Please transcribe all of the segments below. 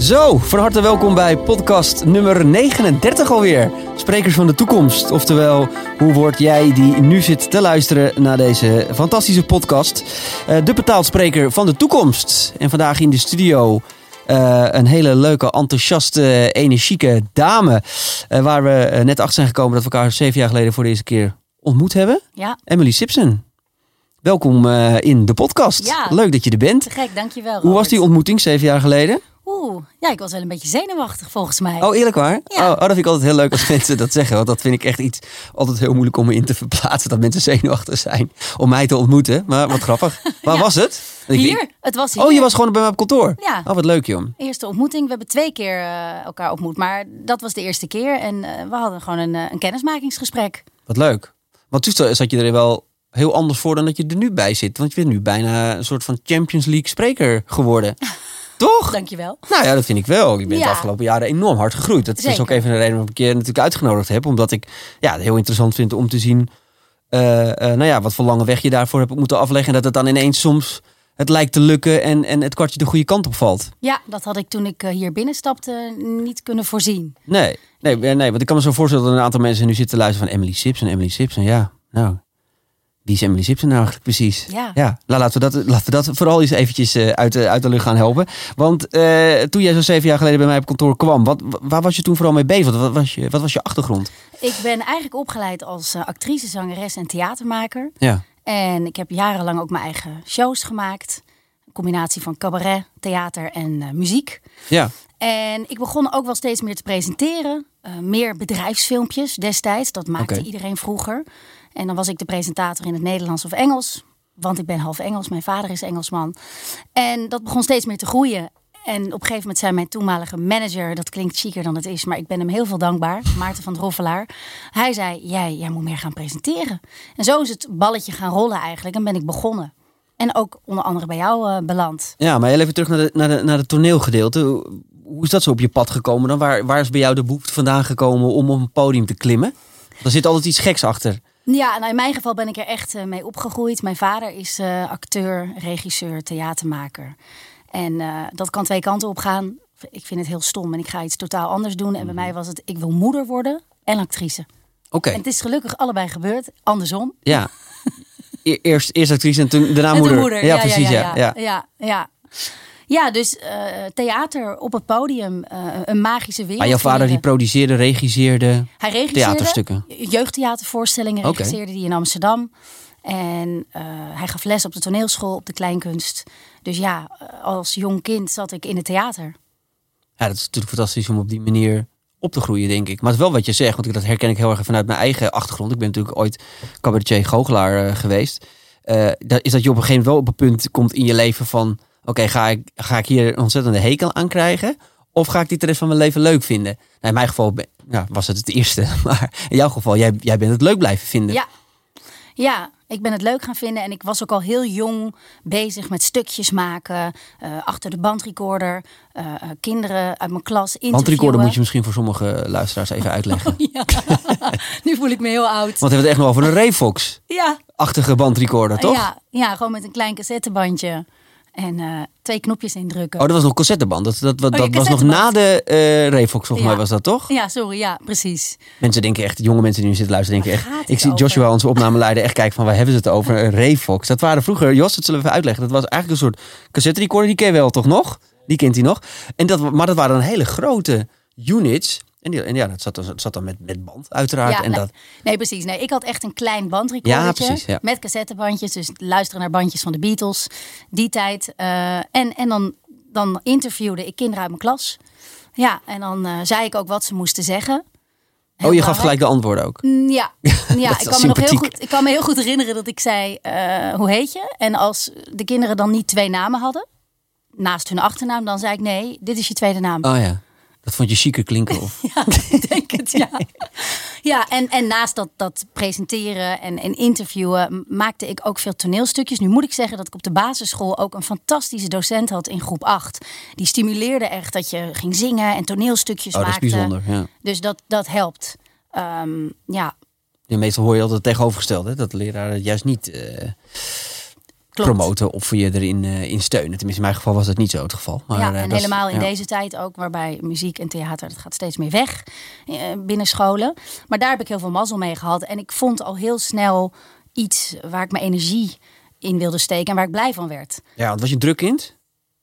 Zo, van harte welkom bij podcast nummer 39 alweer. Sprekers van de toekomst. Oftewel, hoe word jij die nu zit te luisteren naar deze fantastische podcast? Uh, de betaald spreker van de toekomst. En vandaag in de studio uh, een hele leuke, enthousiaste, energieke dame. Uh, waar we net achter zijn gekomen dat we elkaar zeven jaar geleden voor de eerste keer ontmoet hebben. Ja. Emily Simpson. Welkom in de podcast. Ja. Leuk dat je er bent. Te gek, dankjewel. Robert. Hoe was die ontmoeting zeven jaar geleden? Oeh, ja, ik was wel een beetje zenuwachtig volgens mij. Oh, eerlijk waar? Ja. Oh, oh, dat vind ik altijd heel leuk als mensen dat zeggen. Want dat vind ik echt iets altijd heel moeilijk om me in te verplaatsen. Dat mensen zenuwachtig zijn om mij te ontmoeten. Maar wat grappig. Waar Ja. was het? Hier, het was hier. Oh, je was gewoon bij mij op kantoor? Ja. Oh, wat leuk joh. Eerste ontmoeting. We hebben twee keer eh, elkaar ontmoet, maar dat was de eerste keer. En eh, we hadden gewoon een, eh, een kennismakingsgesprek. Wat leuk. Want toen zat je er wel heel anders voor dan dat je er nu bij zit. Want je bent nu bijna een soort van Champions League spreker geworden. Toch? Dankjewel. Nou ja, dat vind ik wel. Je bent de afgelopen jaren enorm hard gegroeid. Dat is ook even een reden waarom ik je natuurlijk uitgenodigd heb. Omdat ik ja, het heel interessant vind om te zien eh, eh, nou ja, wat voor lange weg je daarvoor hebt moeten afleggen. En dat het dan ineens soms het lijkt te lukken en, en het kwartje de goede kant op valt. Ja, dat had ik toen ik eh, hier binnenstapte niet kunnen voorzien. Nee, nee, nee, want ik kan me zo voorstellen dat een aantal mensen nu zitten te luisteren van Emily Simpson, Emily Simpson. Ja, nou, wie is Emily Simpson nou eigenlijk precies? Ja. Ja, nou, laten, we dat, laten we dat vooral eens eventjes eh, uit, de, uit de lucht gaan helpen. Want eh, toen jij zo zeven jaar geleden bij mij op kantoor kwam, wat, waar was je toen vooral mee bezig? Wat was je, wat was je achtergrond? Ik ben eigenlijk opgeleid als eh, actrice, zangeres en theatermaker. Ja, En ik heb jarenlang ook mijn eigen shows gemaakt. Een combinatie van cabaret, theater en muziek. ja. En ik begon ook wel steeds meer te presenteren. Meer bedrijfsfilmpjes destijds. Dat maakte iedereen vroeger. En dan was ik de presentator in het Nederlands of Engels. Want ik ben half Engels. Mijn vader is Engelsman. En dat begon steeds meer te groeien. En op een gegeven moment zei mijn toenmalige manager... dat klinkt chiquer dan het is, maar ik ben hem heel veel dankbaar. Maarten van Droffelaar. Hij zei, jij, jij moet meer gaan presenteren. En zo is het balletje gaan rollen eigenlijk. En ben ik begonnen. En ook onder andere bij jou eh, beland. ja maar even terug naar, de, naar, de, naar het toneelgedeelte. Hoe- Hoe is dat zo op je pad gekomen dan? Waar, waar is bij jou de behoefte vandaan gekomen om op een podium te klimmen? Er zit altijd iets geks achter. Ja, nou in mijn geval ben ik er echt eh, mee opgegroeid. Mijn vader is eh, acteur, regisseur, theatermaker. En eh, dat kan twee kanten op gaan. Ik vind het heel stom en ik ga iets totaal anders doen. En bij mij was het, ik wil moeder worden en actrice. Oké, En het is gelukkig allebei gebeurd, andersom. ja. E- Eerst, eerst actrice en toen daarna En moeder. Ja, precies. Ja, ja, ja, ja, ja. Ja, dus eh, theater op het podium, eh, een magische wereld. Maar jouw vader die produceerde, regisseerde. Hij regisseerde theaterstukken. jeugdtheatervoorstellingen Oké. regisseerde die in Amsterdam. En eh, hij gaf les op de toneelschool, op de kleinkunst. Dus ja, als jong kind zat ik in het theater. Ja, dat is natuurlijk fantastisch om op die manier op te groeien, denk ik. Maar het is wel wat je zegt, want ik- dat herken ik heel erg vanuit mijn eigen achtergrond. Ik ben natuurlijk ooit cabaretier goochelaar geweest. Is dat je op een gegeven moment wel op een punt komt in je leven van... Oké, ga, ik, ga ik hier een ontzettende hekel aan krijgen? Of ga ik dit de rest van mijn leven leuk vinden? Nou, in mijn geval was het het eerste. Maar in jouw geval, jij, jij bent het leuk blijven vinden. Ja. Ja, ik ben het leuk gaan vinden. En ik was ook al heel jong bezig met stukjes maken. eh, achter de bandrecorder. eh, eh, kinderen uit mijn klas interviewen. Bandrecorder moet je misschien voor sommige luisteraars even uitleggen. Ja. nu voel ik me heel oud. Want we hebben het echt nog over een Revox-achtige Ja, bandrecorder, toch? Ja, ja, gewoon met een klein cassettebandje. En eh, twee knopjes indrukken. Oh, dat was nog cassetteband. Dat, dat, dat, Oh, ja, dat was nog na de eh Revox, volgens Ja. mij was dat toch? Ja, sorry, ja, precies. Mensen denken echt, jonge mensen die nu zitten luisteren, denken Waar echt. Ik zie over? Joshua, onze opnameleider, echt kijken van waar hebben ze het over? Een Revox. Dat waren vroeger, Jos, dat zullen we even uitleggen. Dat was eigenlijk een soort cassette recorder, die ken je wel toch nog? Die kent hij nog. En dat, maar dat waren dan hele grote units. En, die, en ja, dat zat, dat zat dan met, met band, uiteraard. Ja, en nee, dat, nee, precies. Nee, ik had echt een klein bandrecordertje Ja, precies, ja. met cassettebandjes. Dus luisteren naar bandjes van de Beatles, die tijd. Eh, en en dan, dan interviewde ik kinderen uit mijn klas. Ja, en dan eh, zei ik ook wat ze moesten zeggen. Heel oh, je gaf gelijk de antwoorden ook. Mm, Ja, ja ik, kan me nog heel goed, ik kan me heel goed herinneren dat ik zei, eh, hoe heet je? En als de kinderen dan niet twee namen hadden, naast hun achternaam, dan zei ik, nee, dit is je tweede naam. Oh ja, dat vond je chiquer klinken. Of... Ja, ik denk het, ja. Ja, en, en naast dat, dat presenteren en, en interviewen maakte ik ook veel toneelstukjes. Nu moet ik zeggen dat ik op de basisschool ook een fantastische docent had in groep 8. Die stimuleerde echt dat je ging zingen en toneelstukjes Oh, dat is maakte. bijzonder. Ja. Dus dat, dat helpt. Ehm, ja, Ja, meestal hoor je altijd het tegenovergestelde. hè, Dat de leraar het juist niet eh, Klopt. promoten of je erin eh, in steunen. Tenminste, in mijn geval was dat niet zo het geval. Maar, ja, eh, en is- helemaal in ja. deze tijd ook, waarbij muziek en theater, dat gaat steeds meer weg eh, binnen scholen. Maar daar heb ik heel veel mazzel mee gehad. En ik vond al heel snel iets waar ik mijn energie in wilde steken en waar ik blij van werd. Ja, want was je een druk kind?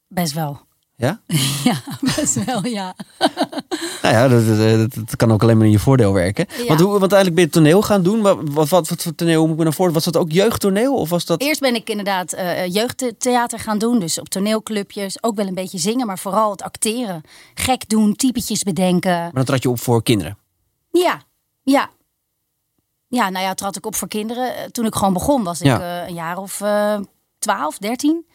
Best wel. Ja? Ja, best wel, ja. Nou ja, dat, dat, dat kan ook alleen maar in je voordeel werken. Ja. Want, hoe, want uiteindelijk ben je toneel gaan doen. Wat, wat, wat voor toneel moet ik me nou voor? Was dat ook jeugdtoneel? Of was dat... Eerst ben ik inderdaad eh, jeugdtheater gaan doen. Dus op toneelclubjes. Ook wel een beetje zingen, maar vooral het acteren. Gek doen, typetjes bedenken. Maar dan trad je op voor kinderen. Ja, ja. Ja, nou ja, trad ik op voor kinderen. Eh, Toen ik gewoon begon was ik eh, een jaar of eh 12, 13.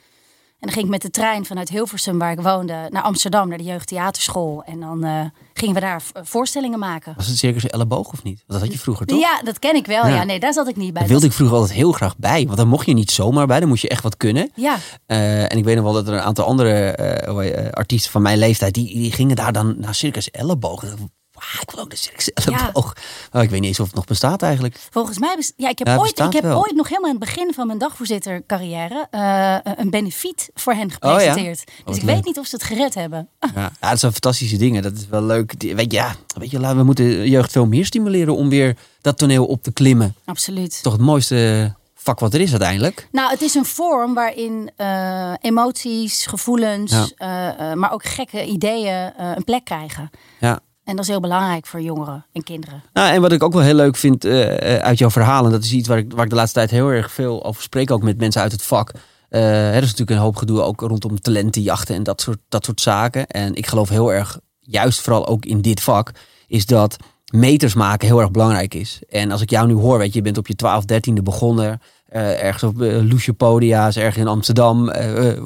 En dan ging ik met de trein vanuit Hilversum, waar ik woonde, naar Amsterdam, naar de jeugdtheaterschool. En dan eh, gingen we daar eh, voorstellingen maken. Was het circus elleboog of niet? Dat had je vroeger toch? Ja, dat ken ik wel. Ja. Ja, nee, daar zat ik niet bij. Daar wilde ik vroeger altijd heel graag bij. Want dan mocht je niet zomaar bij. Dan moest je echt wat kunnen. Ja, Eh, en ik weet nog wel dat er een aantal andere artiesten van mijn leeftijd... Die, die gingen daar dan naar circus elleboog. En ik dacht, "Wauw, ik wil ook. Maar ik weet niet eens of het nog bestaat eigenlijk. volgens mij. Ja, ik heb, Ja, ooit, ik heb wel. ooit nog helemaal in het begin van mijn dagvoorzittercarrière eh, een benefiet voor hen Oh ja? gepresenteerd. dus ik leuk. weet niet of ze het gered hebben. Ja, ja, dat zijn fantastische dingen. Dat is wel leuk. Die- Weet je, ja, weet je, laten we moeten jeugd veel meer stimuleren om weer dat toneel op te klimmen. Absoluut. Toch het mooiste vak wat er is uiteindelijk. Nou, het is een vorm waarin eh, emoties, gevoelens, Ja. eh, maar ook gekke ideeën een plek krijgen. Ja. En dat is heel belangrijk voor jongeren en kinderen. Nou, en wat ik ook wel heel leuk vind eh, eh, uit jouw verhaal, en dat is iets waar ik, waar ik de laatste tijd heel erg veel over spreek, ook met mensen uit het vak. Hè, er is natuurlijk een hoop gedoe ook rondom talentenjachten en dat soort, dat soort zaken. En ik geloof heel erg, juist vooral ook in dit vak, is dat meters maken heel erg belangrijk is. En als ik jou nu hoor, weet je, je bent op je 12, 13e begonnen, ergens op uh, Loesje Podia's, ergens in Amsterdam,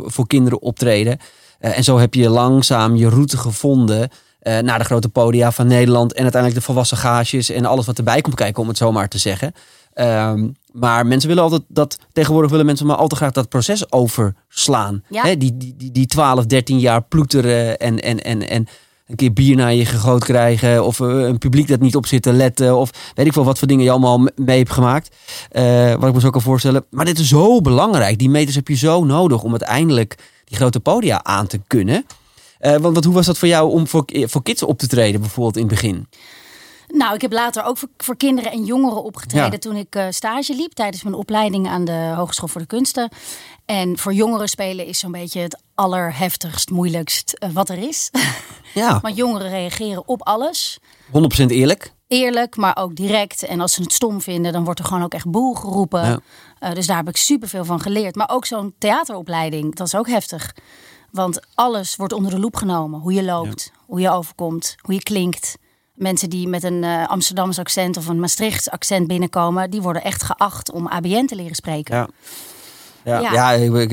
voor kinderen optreden. En zo heb je langzaam je route gevonden eh, naar de grote podia van Nederland. En uiteindelijk de volwassen gages en alles wat erbij komt kijken, om het zo maar te zeggen. Ehm, maar mensen willen altijd dat, tegenwoordig willen mensen maar al te graag dat proces overslaan. Ja. Die, die, die, die 12, 13 jaar ploeteren en, en, en, en een keer bier naar je gegooid krijgen. Of eh, een publiek dat niet op zit te letten. Of weet ik veel wat voor dingen je allemaal me- mee hebt gemaakt. Eh, wat ik me zo kan voorstellen. Maar dit is zo belangrijk. Die meters heb je zo nodig om uiteindelijk die grote podia aan te kunnen. Eh, want, want hoe was dat voor jou om voor, voor kids op te treden, bijvoorbeeld in het begin? Nou, ik heb later ook voor, voor kinderen en jongeren opgetreden Ja. toen ik eh, stage liep tijdens mijn opleiding aan de Hogeschool voor de Kunsten. En voor jongeren spelen is zo'n beetje het allerheftigst, moeilijkst eh, wat er is. Ja, Want jongeren reageren op alles. 100% eerlijk. Eerlijk, maar ook direct. En als ze het stom vinden, dan wordt er gewoon ook echt boel geroepen. Ja. Eh, dus daar heb ik superveel van geleerd. Maar ook zo'n theateropleiding, dat is ook heftig. Want alles wordt onder de loep genomen. Hoe je loopt, hoe je overkomt, hoe je klinkt. Mensen die met een eh Amsterdams accent of een Maastrichts accent binnenkomen, die worden echt geacht om ABN te leren spreken. Ja. Ja, ja. Ja. ik, ik,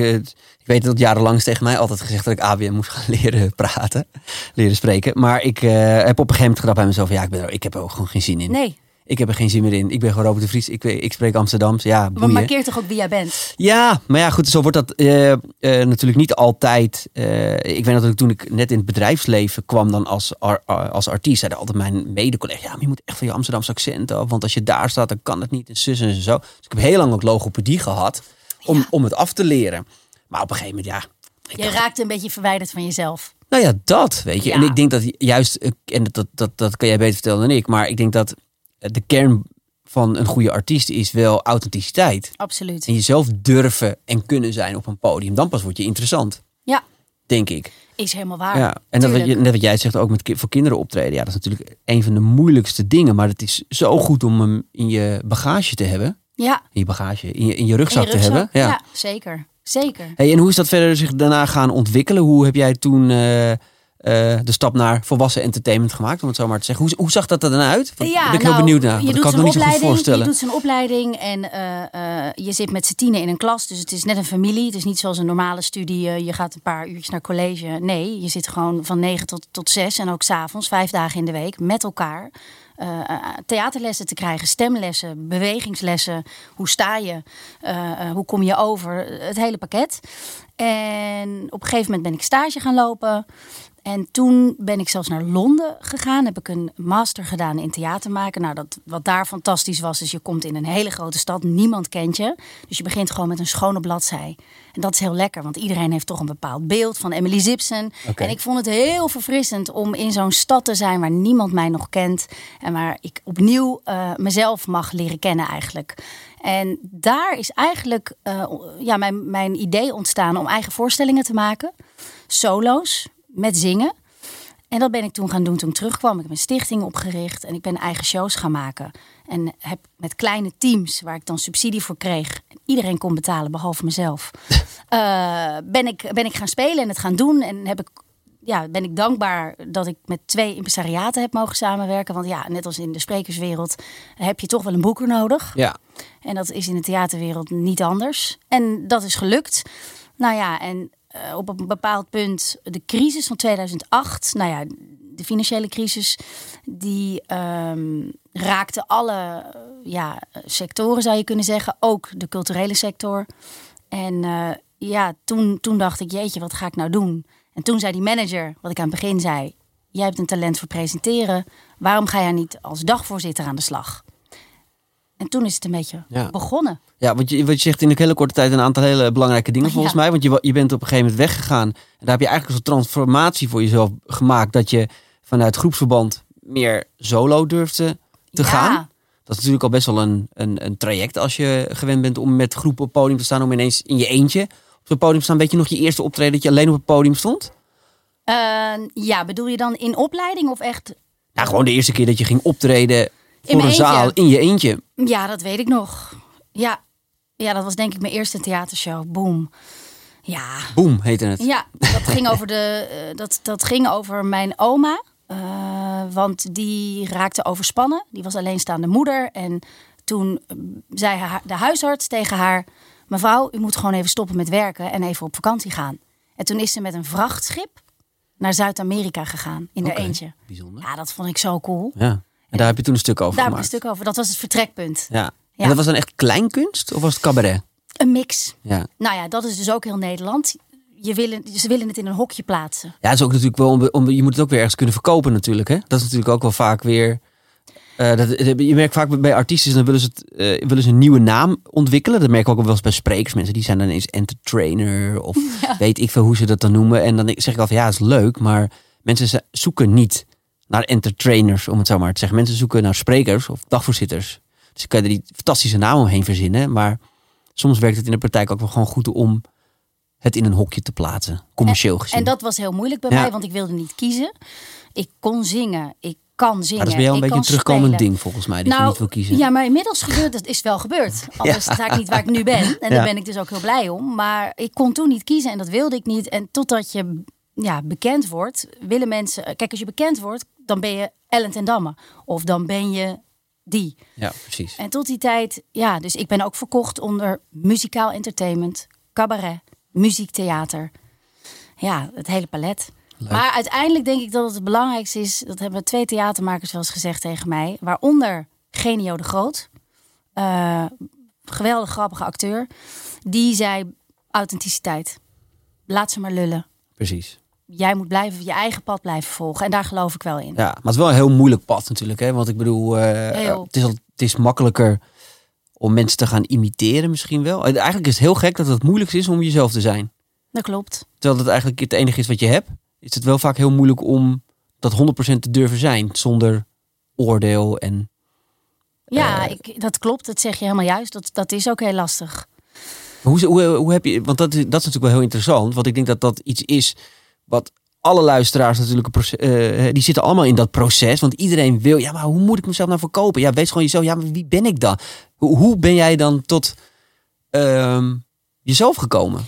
ik weet dat jarenlang is tegen mij altijd gezegd dat ik ABN moest gaan leren praten, leren spreken. Maar ik eh, heb op een gegeven moment gedacht bij mezelf, ja, ik, ben er, ik heb er ook gewoon geen zin in. Nee, Ik heb er geen zin meer in. Ik ben gewoon Robert de Vries. Ik, ik spreek Amsterdams. Ja, maar boeien. markeer toch ook wie jij bent. Ja, maar ja, goed, zo wordt dat eh, eh, natuurlijk niet altijd. eh, ik weet dat ik toen ik net in het bedrijfsleven kwam dan als, ar- als artiest, zeiden altijd mijn mede-collega's, ja, maar je moet echt van je Amsterdamse accent af, want als je daar staat, dan kan het niet en zus en zo. Dus ik heb heel lang ook logopedie gehad om, Ja. om het af te leren. Maar op een gegeven moment, ja. Je dacht, raakt een beetje verwijderd van jezelf. nou ja, dat, weet je. Ja. En ik denk dat juist, en dat, dat, dat kan jij beter vertellen dan ik, maar ik denk dat de kern van een goede artiest is wel authenticiteit. Absoluut. En jezelf durven en kunnen zijn op een podium. Dan pas word je interessant, Ja, denk ik. is helemaal waar. ja. En dat wat je, net wat jij zegt, ook met ki- voor kinderen optreden. Ja, dat is natuurlijk een van de moeilijkste dingen. Maar het is zo goed om hem in je bagage te hebben. Ja, In je bagage, in je, in je in rugzak, te hebben. Ja. ja, zeker. Zeker. Hey, en hoe is dat verder zich daarna gaan ontwikkelen? Hoe heb jij toen eh, eh, de stap naar volwassen entertainment gemaakt, om het zo maar te zeggen? Hoe, hoe zag dat er dan uit? Daar ben ik heel nou, benieuwd naar. Je want ik doet kan niet zo goed je doet zo'n opleiding en eh, eh, je zit met z'n tienen in een klas. Dus het is net een familie. Het is niet zoals een normale studie. je gaat een paar uurtjes naar college. Nee, je zit gewoon van negen tot, tot zes en ook s'avonds, vijf dagen in de week, met elkaar. theaterlessen te krijgen, stemlessen, bewegingslessen. Hoe sta je? Hoe kom je over? Het hele pakket. En op een gegeven moment ben ik stage gaan lopen. En toen ben ik zelfs naar Londen gegaan. Heb ik een master gedaan in theater maken. Nou, dat, wat daar fantastisch was, is je komt in een hele grote stad. Niemand kent je. Dus je begint gewoon met een schone bladzij. En dat is heel lekker, want iedereen heeft toch een bepaald beeld van Emily Zipsen. Oké. En ik vond het heel verfrissend om in zo'n stad te zijn waar niemand mij nog kent. En waar ik opnieuw eh, mezelf mag leren kennen eigenlijk. En daar is eigenlijk eh, ja, mijn, mijn idee ontstaan om eigen voorstellingen te maken. Solo's, met zingen. En dat ben ik toen gaan doen toen ik terugkwam. Ik heb een stichting opgericht en ik ben eigen shows gaan maken. En heb met kleine teams, waar ik dan subsidie voor kreeg. En iedereen kon betalen, behalve mezelf. eh, ben, ik, ben ik gaan spelen en het gaan doen. En heb ik, ja, ben ik dankbaar dat ik met twee impresariaten heb mogen samenwerken. Want ja, net als in de sprekerswereld heb je toch wel een boeker nodig. Ja. En dat is in de theaterwereld niet anders. En dat is gelukt. Nou ja, en eh, op een bepaald punt de crisis van 2008, nou ja, de financiële crisis, die ehm, raakte alle eh, ja, sectoren, zou je kunnen zeggen. Ook de culturele sector. En eh, ja, toen, toen dacht ik, jeetje, wat ga ik nou doen? En toen zei die manager, wat ik aan het begin zei, jij hebt een talent voor presenteren. Waarom ga jij niet als dagvoorzitter aan de slag? En toen is het een beetje Ja. begonnen. Ja, want je, wat je zegt in een hele korte tijd een aantal hele belangrijke dingen volgens Ja. mij. Want je, je bent op een gegeven moment weggegaan. En daar heb je eigenlijk een soort transformatie voor jezelf gemaakt. Dat je vanuit groepsverband meer solo durfde te Ja. gaan. Dat is natuurlijk al best wel een, een, een traject als je gewend bent om met groepen op podium te staan. Om ineens in je eentje op het podium te staan. Weet je nog je eerste optreden dat je alleen op het podium stond? Eh, ja, bedoel je dan in opleiding of echt? Ja, gewoon de eerste keer dat je ging optreden voor mijn een zaal in je eentje. Ja, dat weet ik nog. Ja, ja dat was denk ik mijn eerste theatershow. Boom. Ja, Boom, heette het. ja dat, ging over de, eh, dat, dat ging over mijn oma. Eh, want die raakte overspannen. Die was alleenstaande moeder. En toen eh, zei haar, de huisarts tegen haar... Mevrouw, u moet gewoon even stoppen met werken en even op vakantie gaan. En toen is ze met een vrachtschip naar Zuid-Amerika gegaan. In haar eentje. Bijzonder. Ja, dat vond ik zo cool. Ja. En daar heb je toen een stuk over Daar heb ik een stuk over. Dat was het vertrekpunt. Ja. En dat was dan echt kleinkunst of was het cabaret? Een mix. Ja. Nou ja, dat is dus ook heel Nederland. Je willen, ze willen het in een hokje plaatsen. Ja, het is ook natuurlijk wel om, om je moet het ook weer ergens kunnen verkopen natuurlijk. Hè? Dat is natuurlijk ook wel vaak weer. eh, dat, je merkt vaak bij artiesten, dan willen ze, het, eh, willen ze een nieuwe naam ontwikkelen. Dat merk ik ook wel eens bij sprekers. Mensen die zijn dan ineens entertainer of weet ik veel hoe ze dat dan noemen. En dan zeg ik altijd, ja, dat is leuk, maar mensen zoeken niet naar entertainers, om het zo maar te zeggen. Mensen zoeken naar sprekers of dagvoorzitters. Dus je kan er die fantastische naam omheen verzinnen, maar soms werkt het in de praktijk ook wel gewoon goed om het in een hokje te plaatsen, commercieel gezien. En dat was heel moeilijk bij Ja. mij, want ik wilde niet kiezen. Ik kon zingen, ik kan zingen. Maar dat is bij jou een ik beetje een terugkomend spelen. ding volgens mij, dat je niet wil kiezen. Ja, maar inmiddels gebeurt het, is wel gebeurd. Anders sta ik niet waar ik nu ben. En Ja. daar ben ik dus ook heel blij om. Maar ik kon toen niet kiezen en dat wilde ik niet. En totdat je ja, bekend wordt, willen mensen... Kijk, als je bekend wordt, dan ben je Ellen ten Damme. Of dan ben je die. Ja, precies. En tot die tijd, ja, dus ik ben ook verkocht onder muzikaal entertainment, cabaret, muziektheater. Ja, het hele palet. Maar uiteindelijk denk ik dat het het belangrijkste is, dat hebben twee theatermakers wel eens gezegd tegen mij, waaronder Genio de Groot, eh, geweldig grappige acteur, die zei authenticiteit. Laat ze maar lullen. precies. Jij moet blijven je eigen pad blijven volgen en daar geloof ik wel in. Ja, maar het is wel een heel moeilijk pad natuurlijk. Hè? Want ik bedoel, eh, het, is al, het is makkelijker om mensen te gaan imiteren misschien wel. En Eigenlijk is het heel gek dat het moeilijkst is om jezelf te zijn. Dat klopt. Terwijl het eigenlijk het enige is wat je hebt. Is het wel vaak heel moeilijk om dat 100% te durven zijn. Zonder oordeel en... Ja, Eh, ik, dat klopt. Dat zeg je helemaal juist. Dat, dat is ook heel lastig. Hoe, hoe, hoe heb je... Want dat, is- dat is natuurlijk wel heel interessant. Want ik denk dat dat iets is wat alle luisteraars natuurlijk... Proces, eh, die zitten allemaal in dat proces. Want iedereen wil... Ja, maar hoe moet ik mezelf nou verkopen? Ja, wees gewoon jezelf. Ja, maar wie ben ik dan? Hoe, hoe ben jij dan tot ehm, jezelf gekomen?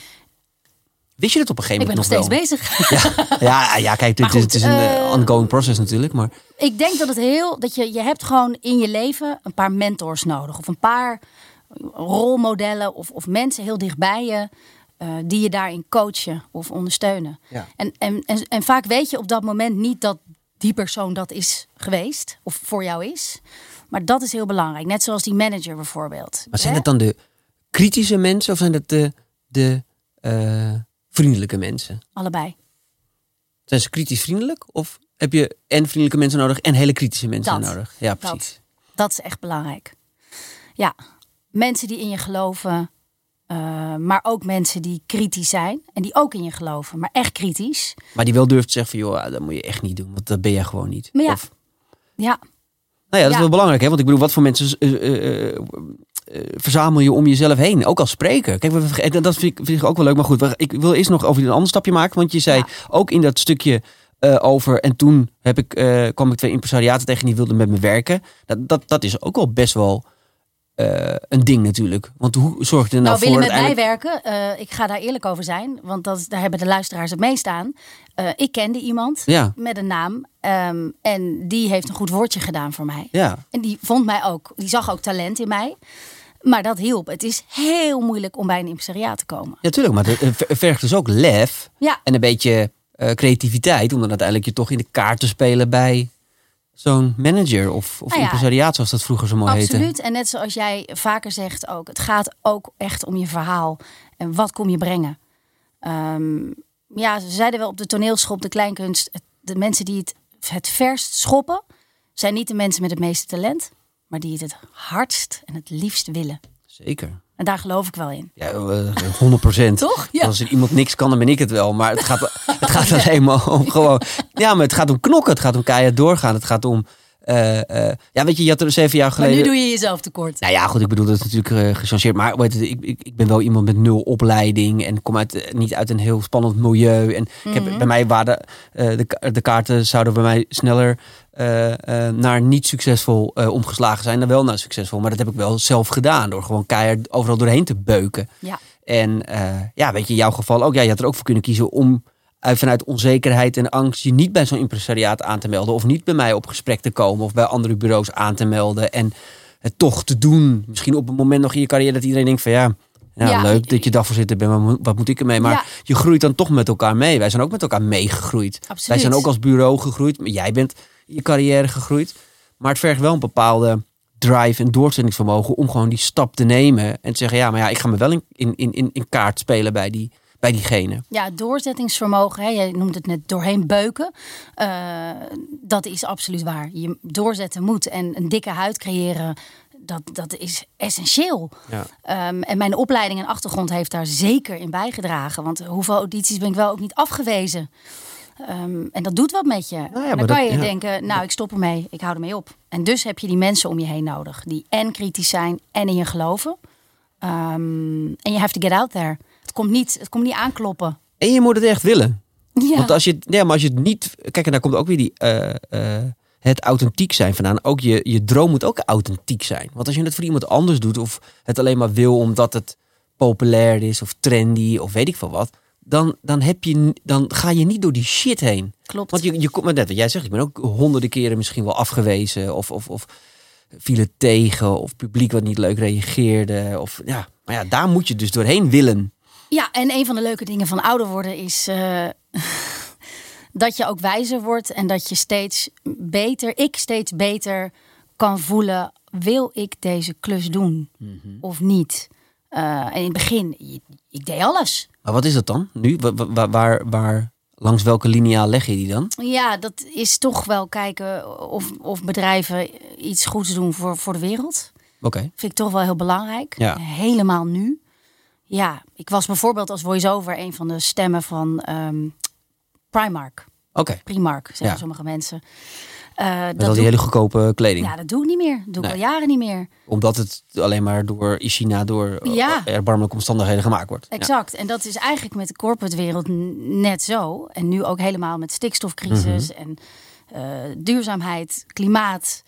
Wist je dat op een Ik gegeven ben nog moment steeds nog bezig. Ja, ja kijk, Maar het, is- goed, het is een eh, eh, ongoing process natuurlijk. Maar Ik denk dat het heel dat je je hebt gewoon in je leven een paar mentors nodig of een paar rolmodellen of, of mensen heel dichtbij je eh, die je daarin coachen of ondersteunen. Ja. En, en, en, en vaak weet je op dat moment niet dat die persoon dat is geweest of voor jou is. Maar dat is heel belangrijk. Net zoals die manager bijvoorbeeld. Maar zijn het dan de kritische mensen of zijn het de, de eh, vriendelijke mensen? Allebei. Zijn ze kritisch vriendelijk? Of heb je en vriendelijke mensen nodig en hele kritische mensen Dat. nodig? Ja, precies. Dat is echt belangrijk. Ja, mensen die in je geloven, eh, maar ook mensen die kritisch zijn en die ook in je geloven, maar echt kritisch. Maar die wel durft te zeggen van, joh, dat moet je echt niet doen. Want dat ben jij gewoon niet. Maar ja. Of, Ja, nou ja, dat is wel belangrijk. Hè? Want ik bedoel, wat voor mensen eh, eh, verzamel je om jezelf heen? Ook als spreker. Kijk, we dat vind ik, vind ik ook wel leuk. Maar goed, ik wil eerst nog over een ander stapje maken. Want je zei Ja. ook in dat stukje over... En toen heb ik, kwam ik twee impresariaten tegen die wilden met me werken. Dat, dat, dat is ook wel best wel eh, een ding natuurlijk. Want hoe zorg je er nou, nou, willen voor... met mij werken. eh, ik ga daar eerlijk over zijn, want dat, daar hebben de luisteraars het meest aan. Eh, ik kende iemand Ja, met een naam ehm, en die heeft een goed woordje gedaan voor mij. ja. En die vond mij ook, die zag ook talent in mij. Maar dat hielp. Het is heel moeilijk om bij een impresariaat te komen. Ja, tuurlijk. Maar het vergt dus ook lef Ja, en een beetje creativiteit. Om dan uiteindelijk je toch in de kaart te spelen bij zo'n manager of, of Nou ja, impresariaat, zoals dat vroeger zo mooi heette. absoluut. En net zoals jij vaker zegt ook, het gaat ook echt om je verhaal. En wat kom je brengen? Ehm, ja, ze zeiden wel op de toneelschool, op de kleinkunst, de mensen die het het verst schoppen, zijn niet de mensen met het meeste talent, maar die het het hardst en het liefst willen. Zeker. En daar geloof ik wel in. Ja, eh, 100 procent. Toch? Ja. Als er iemand niks kan, dan ben ik het wel. Maar het gaat, het gaat alleen maar om gewoon... Ja, maar het gaat om knokken. Het gaat om keihard doorgaan. Het gaat om... eh, eh, ja, weet je, je had er zeven jaar Maar geleden... nu doe je jezelf tekort. Nou ja, goed, ik bedoel, dat is natuurlijk eh, gechangeerd. Maar weet je, ik, ik, ik ben wel iemand met nul opleiding en kom uit, niet uit een heel spannend milieu. En ik heb, bij mij waren de, de kaarten zouden bij mij sneller naar niet succesvol omgeslagen zijn dan wel naar succesvol. Maar dat heb ik wel zelf gedaan door gewoon keihard overal doorheen te beuken. Ja. En ja, weet je, in jouw geval ook. Ja, je had er ook voor kunnen kiezen om vanuit onzekerheid en angst je niet bij zo'n impresariaat aan te melden. Of niet bij mij op gesprek te komen of bij andere bureaus aan te melden. En het toch te doen. Misschien op een moment nog in je carrière dat iedereen denkt van ja, ja, Ja. leuk dat je dagvoorzitter bent, maar wat moet ik ermee? Maar Ja. je groeit dan toch met elkaar mee. Wij zijn ook met elkaar meegegroeid. Absoluut. Wij zijn ook als bureau gegroeid. Maar jij bent je carrière gegroeid. Maar het vergt wel een bepaalde drive en doorzettingsvermogen om gewoon die stap te nemen. En te zeggen, ja, maar ja, ik ga me wel in, in, in, in- in kaart spelen bij, die, bij diegene. Ja, doorzettingsvermogen, hè, jij noemt het net doorheen beuken. eh, dat is absoluut waar. Je doorzetten moet en een dikke huid creëren, dat, dat is essentieel. Ja. Ehm, en mijn opleiding en achtergrond heeft daar zeker in bijgedragen. Want hoeveel audities ben ik wel ook niet afgewezen. Ehm, en dat doet wat met je. ja, En dan kan dat- je ja. denken, nou ik stop ermee, ik hou ermee op. En dus heb je die mensen om je heen nodig. Die en kritisch zijn en in je geloven. Ehm, en je have to get out there. Het komt niet, het komt niet aankloppen. En je moet het echt willen. Ja. Want als je, ja, maar als je het niet... Kijk, en daar komt ook weer die, eh, eh, het authentiek zijn vandaan. Ook je, je droom moet ook authentiek zijn. Want als je het voor iemand anders doet... of het alleen maar wil omdat het populair is... of trendy of weet ik veel wat... dan, dan, heb je, dan ga je niet door die shit heen. Klopt. Want je, je komt maar net wat jij zegt. Ik ben ook honderden keren misschien wel afgewezen. Of, of, of vielen tegen. Of publiek wat niet leuk reageerde. Of, ja, maar ja, daar moet je dus doorheen willen. Ja, en een van de leuke dingen van ouder worden is eh, dat je ook wijzer wordt en dat je steeds beter, ik steeds beter kan voelen, wil ik deze klus doen of niet? Eh, en in het begin, ik deed alles. Maar wat is dat dan nu? Wa- wa- Waar, waar, waar, langs welke lineaal leg je die dan? Ja, dat is toch wel kijken of, of bedrijven iets goeds doen voor, voor de wereld. Oké. Vind ik toch wel heel belangrijk. Ja. Helemaal nu. Ja, ik was bijvoorbeeld als voice-over een van de stemmen van ehm, Primark. Oké. Primark, zeggen Ja. sommige mensen. Eh, dat al die hele goedkope kleding. ja, dat doe ik niet meer. Dat doe ik al jaren niet meer. Omdat het alleen maar door China, door eh, Ja. erbarmelijke omstandigheden gemaakt wordt. Ja. Exact. En dat is eigenlijk met de corporate wereld net zo. En nu ook helemaal met stikstofcrisis Mhm. en eh, duurzaamheid, klimaat.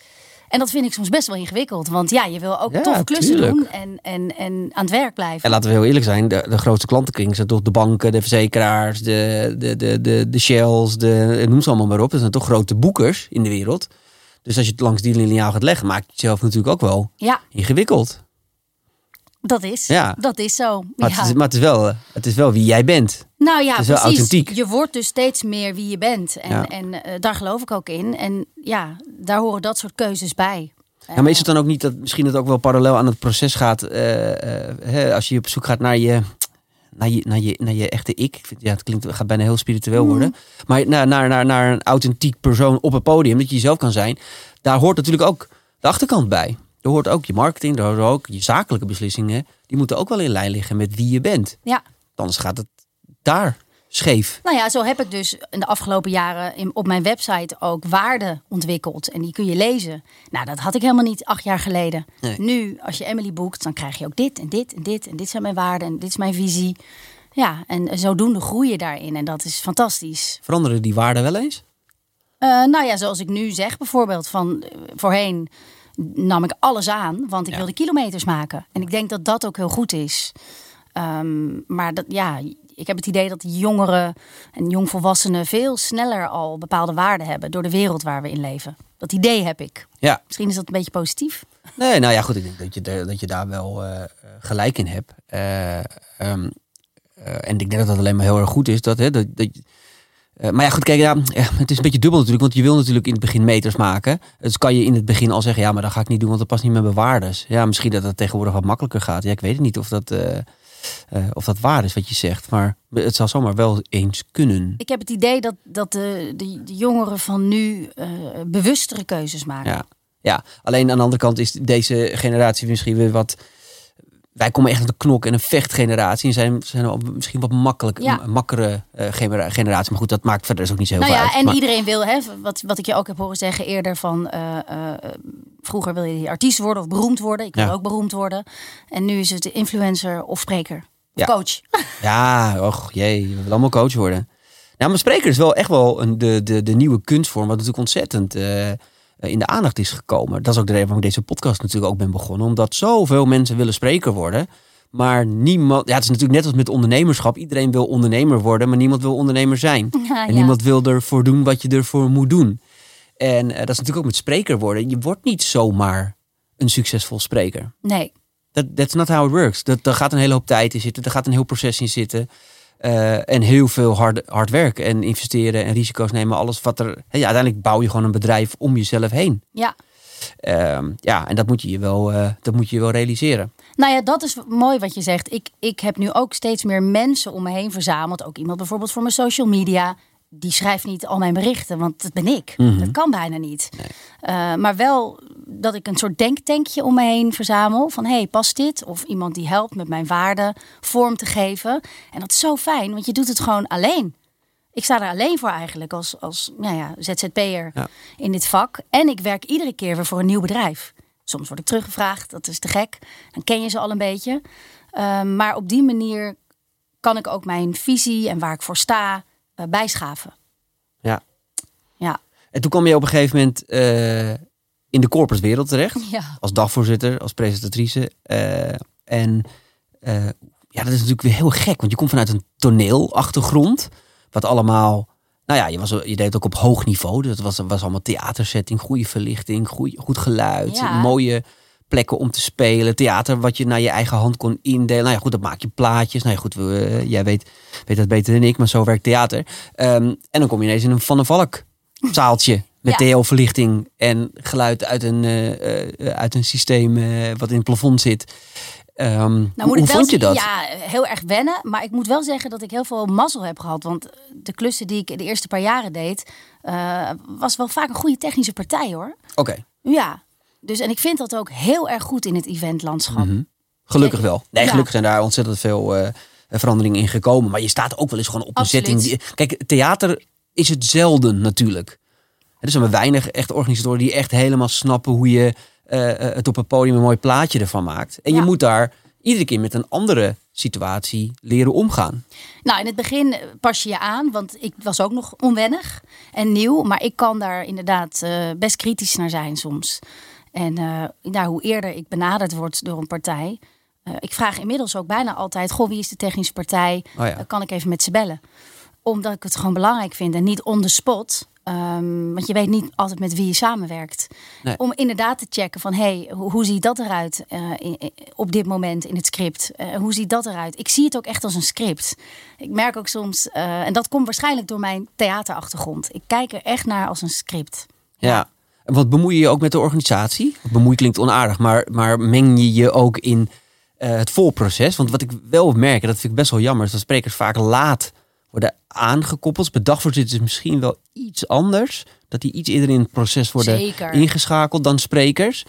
En dat vind ik soms best wel ingewikkeld. Want ja, je wil ook Ja, toffe klussen tuurlijk. doen en, en, en aan het werk blijven. En laten we heel eerlijk zijn, de, de grootste klantenkring zijn toch de banken, de verzekeraars, de, de, de, de, de Shells, de, noem ze allemaal maar op. Dat zijn toch grote boekers in de wereld. Dus als je het langs die lineaal gaat leggen, maakt je het zelf natuurlijk ook wel Ja, ingewikkeld. Dat is. Ja. Dat is zo. Maar, ja. het, is, maar het, is wel, eh, het is wel wie jij bent. Nou ja, precies. authentiek. Je wordt dus steeds meer wie je bent. En, Ja. en eh, daar geloof ik ook in. En ja, daar horen dat soort keuzes bij. Ja, maar is het dan ook niet dat misschien het ook wel parallel aan het proces gaat, eh, eh, hè, als je op zoek gaat naar je, naar je, naar je, naar je echte ik. ik vind, ja, het klinkt, het gaat bijna heel spiritueel Mm. worden. Maar naar, naar, naar, naar een authentiek persoon op het podium, dat je jezelf kan zijn. Daar hoort natuurlijk ook de achterkant bij. Er hoort ook je marketing, er hoort ook je zakelijke beslissingen. Die moeten ook wel in lijn liggen met wie je bent. Ja. Anders gaat het daar scheef. Nou ja, zo heb ik dus in de afgelopen jaren in, op mijn website ook waarden ontwikkeld. En die kun je lezen. Nou, dat had ik helemaal niet acht jaar geleden. Nee. Nu, als je Emily boekt, dan krijg je ook dit en dit en dit. En dit zijn mijn waarden en dit is mijn visie. Ja, en zodoende groei je daarin. En dat is fantastisch. Veranderen die waarden wel eens? Eh, nou ja, zoals ik nu zeg bijvoorbeeld van eh, voorheen nam ik alles aan, want ik Ja. wilde kilometers maken. En ik denk dat dat ook heel goed is. Ehm, maar dat, ja, ik heb het idee dat jongeren en jongvolwassenen veel sneller al bepaalde waarden hebben door de wereld waar we in leven. Dat idee heb ik. Ja. Misschien is dat een beetje positief. Nee, nou ja, goed. Ik denk dat je, daar- dat je daar wel eh, gelijk in hebt. Eh, ehm, eh, en ik denk dat dat alleen maar heel erg goed is. Dat, hè, dat, dat, eh, maar ja, goed, kijk, ja, ja, het is een beetje dubbel natuurlijk. Want je wil natuurlijk in het begin meters maken. Dus kan je in het begin al zeggen, ja, maar dat ga ik niet doen, want dat past niet met mijn waardes. Ja, misschien dat dat tegenwoordig wat makkelijker gaat. Ja, ik weet het niet of dat, eh, eh, of dat waar is wat je zegt. Maar het zal zomaar wel eens kunnen. Ik heb het idee dat, dat de, de, de jongeren van nu eh, bewustere keuzes maken. Ja. ja, alleen aan de andere kant is deze generatie misschien weer wat. Wij komen echt uit de knok en een vechtgeneratie. En zijn, zijn misschien wat makkelijk, Ja. makkere eh, genera- generatie. Maar goed, dat maakt verder dus ook niet zo heel Nou veel ja, uit. en Maar- iedereen wil, hè, wat, wat ik je ook heb horen zeggen eerder van eh, eh, vroeger wil je artiest worden of beroemd worden. Ik wil Ja. ook beroemd worden. En nu is het influencer of spreker. Of Ja. coach. Ja, och jee, we willen allemaal coach worden. Nou, maar spreker is wel echt wel een, de, de, de nieuwe kunstvorm, wat natuurlijk ontzettend in de aandacht is gekomen. Dat is ook de reden waarom ik deze podcast natuurlijk ook ben begonnen. Omdat zoveel mensen willen spreker worden. Maar niemand, ja, het is natuurlijk net als met ondernemerschap. Iedereen wil ondernemer worden, maar niemand wil ondernemer zijn. Ja, En niemand wil ervoor doen wat je ervoor moet doen. En eh, dat is natuurlijk ook met spreker worden. Je wordt niet zomaar een succesvol spreker. Nee. That's not how it works. Dat, daar gaat een hele hoop tijd in zitten. Er gaat een heel proces in zitten. Eh, en heel veel hard, hard werk en investeren en risico's nemen. Alles wat er. Ja, uiteindelijk bouw je gewoon een bedrijf om jezelf heen. Ja. Ehm, ja, en dat moet je je wel, eh, dat moet je je wel realiseren. Nou ja, dat is mooi wat je zegt. Ik, ik heb nu ook steeds meer mensen om me heen verzameld. Ook iemand bijvoorbeeld voor mijn social media. Die schrijft niet al mijn berichten, want dat ben ik. Mhm. Dat kan bijna niet. Eh, maar wel dat ik een soort denktankje om me heen verzamel. Van hey, past dit? Of iemand die helpt met mijn waarden vorm te geven. En dat is zo fijn, want je doet het gewoon alleen. Ik sta er alleen voor eigenlijk als, als nou ja, ZZP'er Ja. in dit vak. En ik werk iedere keer weer voor een nieuw bedrijf. Soms word ik teruggevraagd, dat is te gek. Dan ken je ze al een beetje. Ehm, maar op die manier kan ik ook mijn visie en waar ik voor sta eh, bijschaven. Ja. Ja. En toen kwam je op een gegeven moment eh, in de corporate wereld terecht. Ja. Als dagvoorzitter, als presentatrice. Eh, en ja, dat is natuurlijk weer heel gek. Want je komt vanuit een toneelachtergrond. Wat allemaal... Nou ja, je, was, je deed het ook op hoog niveau. Dus het was, was allemaal theatersetting, goede verlichting, goeie, goed geluid. Ja. Mooie plekken om te spelen. Theater wat je naar je eigen hand kon indelen. Nou ja, goed, dat maak je plaatjes. Nou ja, goed, we, eh, jij weet, weet dat beter dan ik, maar zo werkt theater. Ehm, en dan kom je ineens in een Van der Valk zaaltje. Met Ja. TL-verlichting en geluid uit een, eh, eh, uit een systeem wat in het plafond zit. Ehm, Nou, hoe moet ik wel vond je dat? Ja, heel erg wennen. Maar ik moet wel zeggen dat ik heel veel mazzel heb gehad. Want de klussen die ik de eerste paar jaren deed, was wel vaak een goede technische partij hoor. Oké, Ja. Dus en ik vind dat ook heel erg goed in het eventlandschap. Mhm. gelukkig wel. Nee, Ja. gelukkig zijn daar ontzettend veel eh, veranderingen in gekomen. Maar je staat ook wel eens gewoon op een setting. Die, kijk, theater is het zelden natuurlijk. Er zijn maar weinig echt organisatoren die echt helemaal snappen hoe je eh, eh, het op een podium een mooi plaatje ervan maakt. En je moet daar iedere keer met een andere situatie leren omgaan. Nou, in het begin pas je je aan, want ik was ook nog onwennig en nieuw. Maar ik kan daar inderdaad best kritisch naar zijn soms. En eh, nou, hoe eerder ik benaderd word door een partij. eh, ik vraag inmiddels ook bijna altijd: Goh, wie is de technische partij? Oh ja. Eh, kan ik even met ze bellen? Omdat ik het gewoon belangrijk vind en niet on the spot. Ehm, want je weet niet altijd met wie je samenwerkt. Nee. Om inderdaad te checken van, hey, hoe, hoe ziet dat eruit in- in- op dit moment in het script? Hoe ziet dat eruit? Ik zie het ook echt als een script. Ik merk ook soms, en dat komt waarschijnlijk door mijn theaterachtergrond. Ik kijk er echt naar als een script. Ja. Wat bemoei je je ook met de organisatie? Bemoei klinkt onaardig, maar, maar meng je je ook in eh, het volproces. Want wat ik wel merk, en dat vind ik best wel jammer, is dat sprekers vaak laat worden aangekoppeld. Bij dagvoorzitters is misschien wel iets anders. Dat die iets eerder in het proces worden Zeker. ingeschakeld dan sprekers.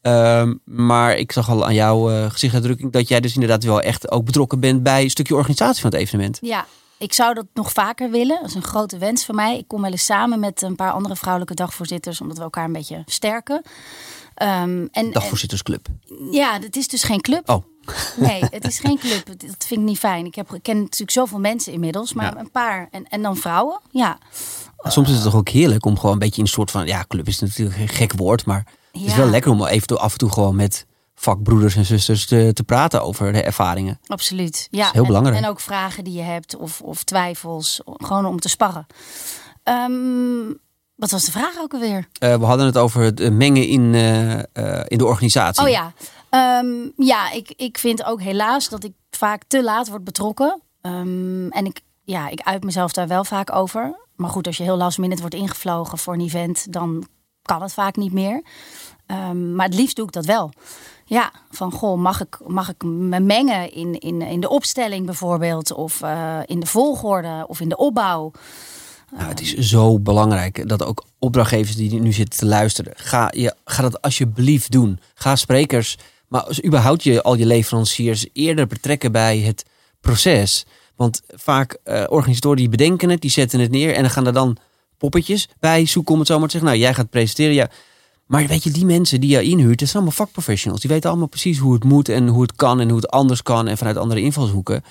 Ehm, maar ik zag al aan jouw eh, gezichtsuitdrukking dat jij dus inderdaad wel echt ook betrokken bent bij een stukje organisatie van het evenement. Ja, ik zou dat nog vaker willen. Dat is een grote wens van mij. Ik kom wel eens samen met een paar andere vrouwelijke dagvoorzitters, omdat we elkaar een beetje sterken. Ehm, en, Dagvoorzittersclub. ja, het is dus geen club. Oh. Nee, het is geen club. Dat vind ik niet fijn. Ik, heb, ik ken natuurlijk zoveel mensen inmiddels, maar Ja. een paar. En, en dan vrouwen, ja. Soms is het toch ook heerlijk om gewoon een beetje in een soort van... Ja, club is natuurlijk een gek woord, maar het is Ja. wel lekker om even af en toe gewoon met vakbroeders en zusters te, te praten over de ervaringen. Absoluut. Ja, heel en- belangrijk. En, ook vragen die je hebt of, of twijfels. Gewoon om te sparren. Ehm, wat was de vraag ook alweer? Eh, we hadden het over het eh, mengen in, eh, in de organisatie. Oh ja. Ehm, ja, ik, ik vind ook helaas dat ik vaak te laat word betrokken. Ehm, en ik, ja, ik uit mezelf daar wel vaak over. Maar goed, als je heel last minute wordt ingevlogen voor een event, dan kan het vaak niet meer. Maar het liefst doe ik dat wel. Ja, van goh, mag ik, mag ik me mengen in, in, in de opstelling bijvoorbeeld, of eh, in de volgorde, of in de opbouw. Nou, het is zo belangrijk dat ook opdrachtgevers die nu zitten te luisteren, ga, je, ga dat alsjeblieft doen. Ga sprekers, maar als überhaupt je al je leveranciers eerder betrekken bij het proces. Want vaak eh, organisatoren die bedenken het, die zetten het neer en dan gaan er dan poppetjes bij zoeken om het zo maar te zeggen. Nou, jij gaat presenteren, ja. Maar weet je, die mensen die je inhuurt, dat zijn allemaal vakprofessionals. Die weten allemaal precies hoe het moet en hoe het kan en hoe het anders kan en vanuit andere invalshoeken.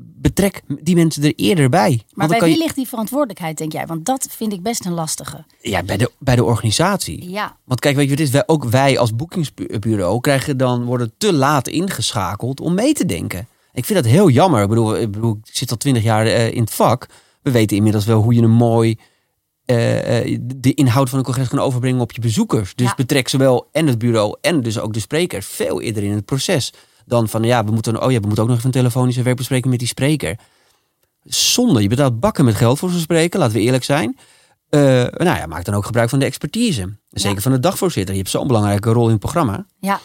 Betrek die mensen er eerder bij. Maar bij wie je- ligt die verantwoordelijkheid, denk jij? Want dat vind ik best een lastige. Ja, bij de, bij de organisatie. Ja, Want kijk, weet je, wat is, wij, ook wij als boekingsbureau krijgen dan, worden te laat ingeschakeld om mee te denken. Ik vind dat heel jammer. Ik bedoel, ik, bedoel, ik zit al twintig jaar eh, in het vak. We weten inmiddels wel hoe je een mooi de inhoud van een congres kan overbrengen op je bezoekers. Dus Ja. betrek zowel en het bureau en dus ook de sprekers veel eerder in het proces. Dan van ja, we moeten, oh ja, we moeten ook nog even een telefonische werkbespreking met die spreker. Zonde, je betaalt bakken met geld voor zo'n spreker, laten we eerlijk zijn. Eh, nou ja, maak dan ook gebruik van de expertise. Zeker Ja. van de dagvoorzitter. Je hebt zo'n belangrijke rol in het programma. ja.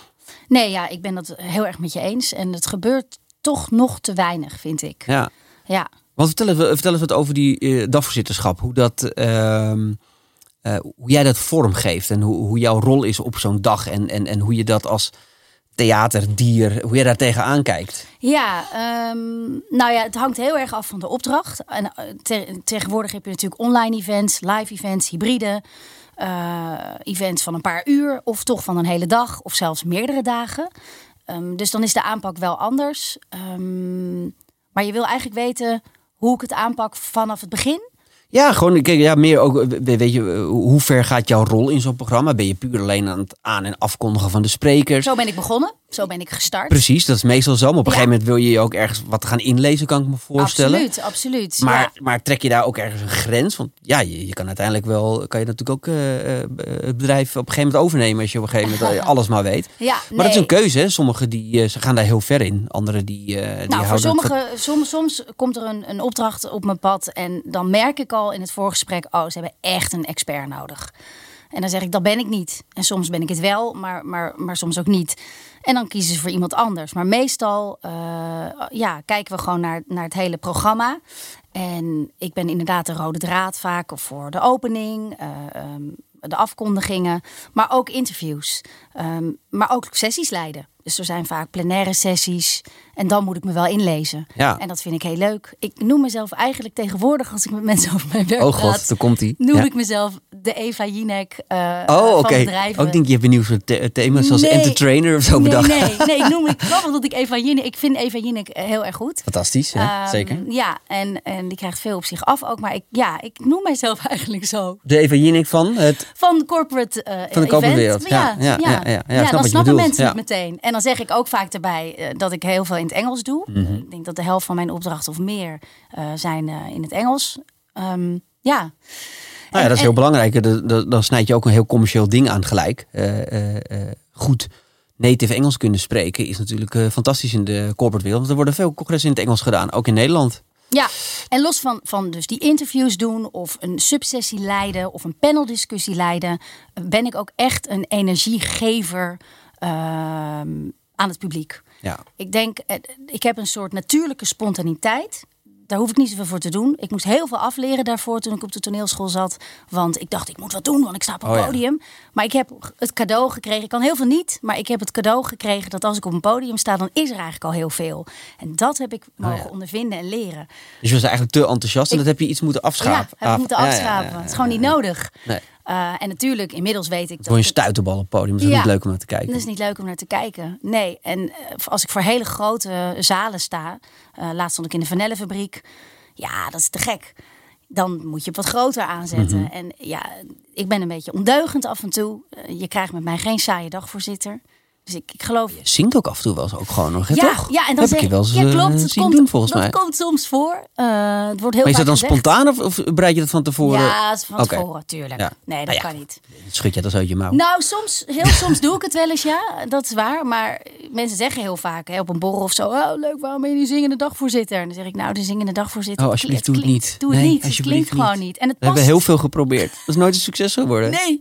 Nee, ja, ik ben dat heel erg met je eens. En het gebeurt toch nog te weinig, vind ik. Ja. Ja, Want vertel eens, vertel eens wat over die eh, dagvoorzitterschap. Hoe, dat, ehm, eh, hoe jij dat vormgeeft en hoe, hoe jouw rol is op zo'n dag. En, en, en hoe je dat als theaterdier, hoe je daar tegenaan kijkt. ja ehm, nou ja, het hangt heel erg af van de opdracht. En eh, te- tegenwoordig heb je natuurlijk online events, live events, hybride. eh, events van een paar uur of toch van een hele dag of zelfs meerdere dagen. Ehm, dus dan is de aanpak wel anders. Maar je wil eigenlijk weten hoe ik het aanpak vanaf het begin. Ja, gewoon kijk, ja, meer ook, we- weet je, eh, hoe ver gaat jouw rol in zo'n programma? Ben je puur alleen aan het aan- en afkondigen van de sprekers? Zo ben ik begonnen, zo ben ik gestart. Precies, dat is meestal zo. Maar op een Ja. gegeven moment wil je je ook ergens wat gaan inlezen, kan ik me voorstellen. Absoluut, absoluut. Maar, ja. maar trek je daar ook ergens een grens? Want ja, je, je kan uiteindelijk wel, kan je natuurlijk ook eh, eh, het bedrijf op een gegeven moment overnemen als je op een gegeven moment alles maar weet. Ja, Maar dat is een keuze. Hè? Sommigen die, ze gaan daar heel ver in. Anderen die, die Nou, voor sommigen, soms, soms komt er een, een opdracht op mijn pad en dan merk ik al in het voorgesprek, oh, ze hebben echt een expert nodig. En dan zeg ik, dat ben ik niet. En soms ben ik het wel, maar, maar, maar soms ook niet. En dan kiezen ze voor iemand anders. Maar meestal eh, ja, kijken we gewoon naar, naar het hele programma. En ik ben inderdaad de rode draad vaak voor de opening, eh, ehm, de afkondigingen, maar ook interviews. Ehm, maar ook sessies leiden. Dus er zijn vaak plenaire sessies. En dan moet ik me wel inlezen. Ja. En dat vind ik heel leuk. Ik noem mezelf eigenlijk tegenwoordig, als ik met mensen over mijn werk oh god, daar komt hij. noem Ja. ik mezelf de Eva Jinek eh Oh, van oké. bedrijven. Ook denk je hebt een nieuw soort the- thema, zoals Nee. entertainer of zo nee, bedacht. nee, nee, ik noem ik grappig dat ik Eva Jinek. Ik vind Eva Jinek eh, heel erg goed. Fantastisch, ja, Ehm, zeker. Ja, en, en die krijgt veel op zich af ook. Maar ik, ja, ik noem mijzelf eigenlijk zo. De Eva Jinek van het... Van de corporate eh Van de corporate wereld. Ja, ja, ja, ja, ja, snap dan snappen mensen het meteen. En dan zeg ik ook vaak erbij eh, dat ik heel veel in het Engels doe. Mhm. Ik denk dat de helft van mijn opdrachten of meer eh, zijn eh, in het Engels. Ehm, ja. Nou ja, En- dat is heel en- belangrijk. Dan- Dan snijd je ook een heel commercieel ding aan gelijk. Goed native Engels kunnen spreken is natuurlijk fantastisch in de corporate wereld. Want er worden veel congressen in het Engels gedaan, ook in Nederland. Ja, en los van, van dus die interviews doen of een subsessie leiden of een paneldiscussie leiden, ben ik ook echt een energiegever. Ehm, aan het publiek. Ja. Ik denk, eh, ik heb een soort natuurlijke spontaniteit. Daar hoef ik niet zoveel voor te doen. Ik moest heel veel afleren daarvoor toen ik op de toneelschool zat. Want ik dacht, ik moet wat doen, want ik sta op een Oh ja. podium. Maar ik heb het cadeau gekregen. Ik kan heel veel niet, maar ik heb het cadeau gekregen dat als ik op een podium sta, dan is er eigenlijk al heel veel. En dat heb ik mogen Oh ja. ondervinden en leren. Dus je was eigenlijk te enthousiast en Ik- dat heb je iets moeten afschapen. Ja, heb ik moeten ja, Het is gewoon niet nodig. Nee. Eh, en natuurlijk, inmiddels weet ik Voor je dat... stuiterbal op het podium. Dat is Ja. niet leuk om naar te kijken. Dat is niet leuk om naar te kijken. Nee, en eh, als ik voor hele grote zalen sta, eh, laatst stond ik in de vanillefabriek, ja, dat is te gek. Dan moet je het wat groter aanzetten. Mhm. En ja, ik ben een beetje ondeugend af en toe. Je krijgt met mij geen saaie dagvoorzitter. Dus ik, ik geloof. Je zingt ook af en toe wel eens ook gewoon nog, hè, Ja, toch? ja, en dan heb zeg ik je wel eens ja, eh, klopt. Het zien komt, doen, volgens dat mij. komt soms voor. Eh, het wordt heel Maar is dat dan gezegd. spontaan of, of bereid je dat van tevoren? Ja, van tevoren, tuurlijk. Ja. Nee, dat Nou ja. kan niet. Schud je dat uit je mouw? Nou, soms, heel soms doe ik het wel eens, ja. Dat is waar. Maar mensen zeggen heel vaak hè, op een borrel of zo... Oh, leuk, waarom ben je die zingende dagvoorzitter? En dan zeg ik, nou, de zingende dagvoorzitter... Oh, alsjeblieft, het doe het niet. Doe het Nee, niet. Het klinkt gewoon niet. niet. En het We hebben heel veel geprobeerd. Dat is nooit een succes geworden. Nee,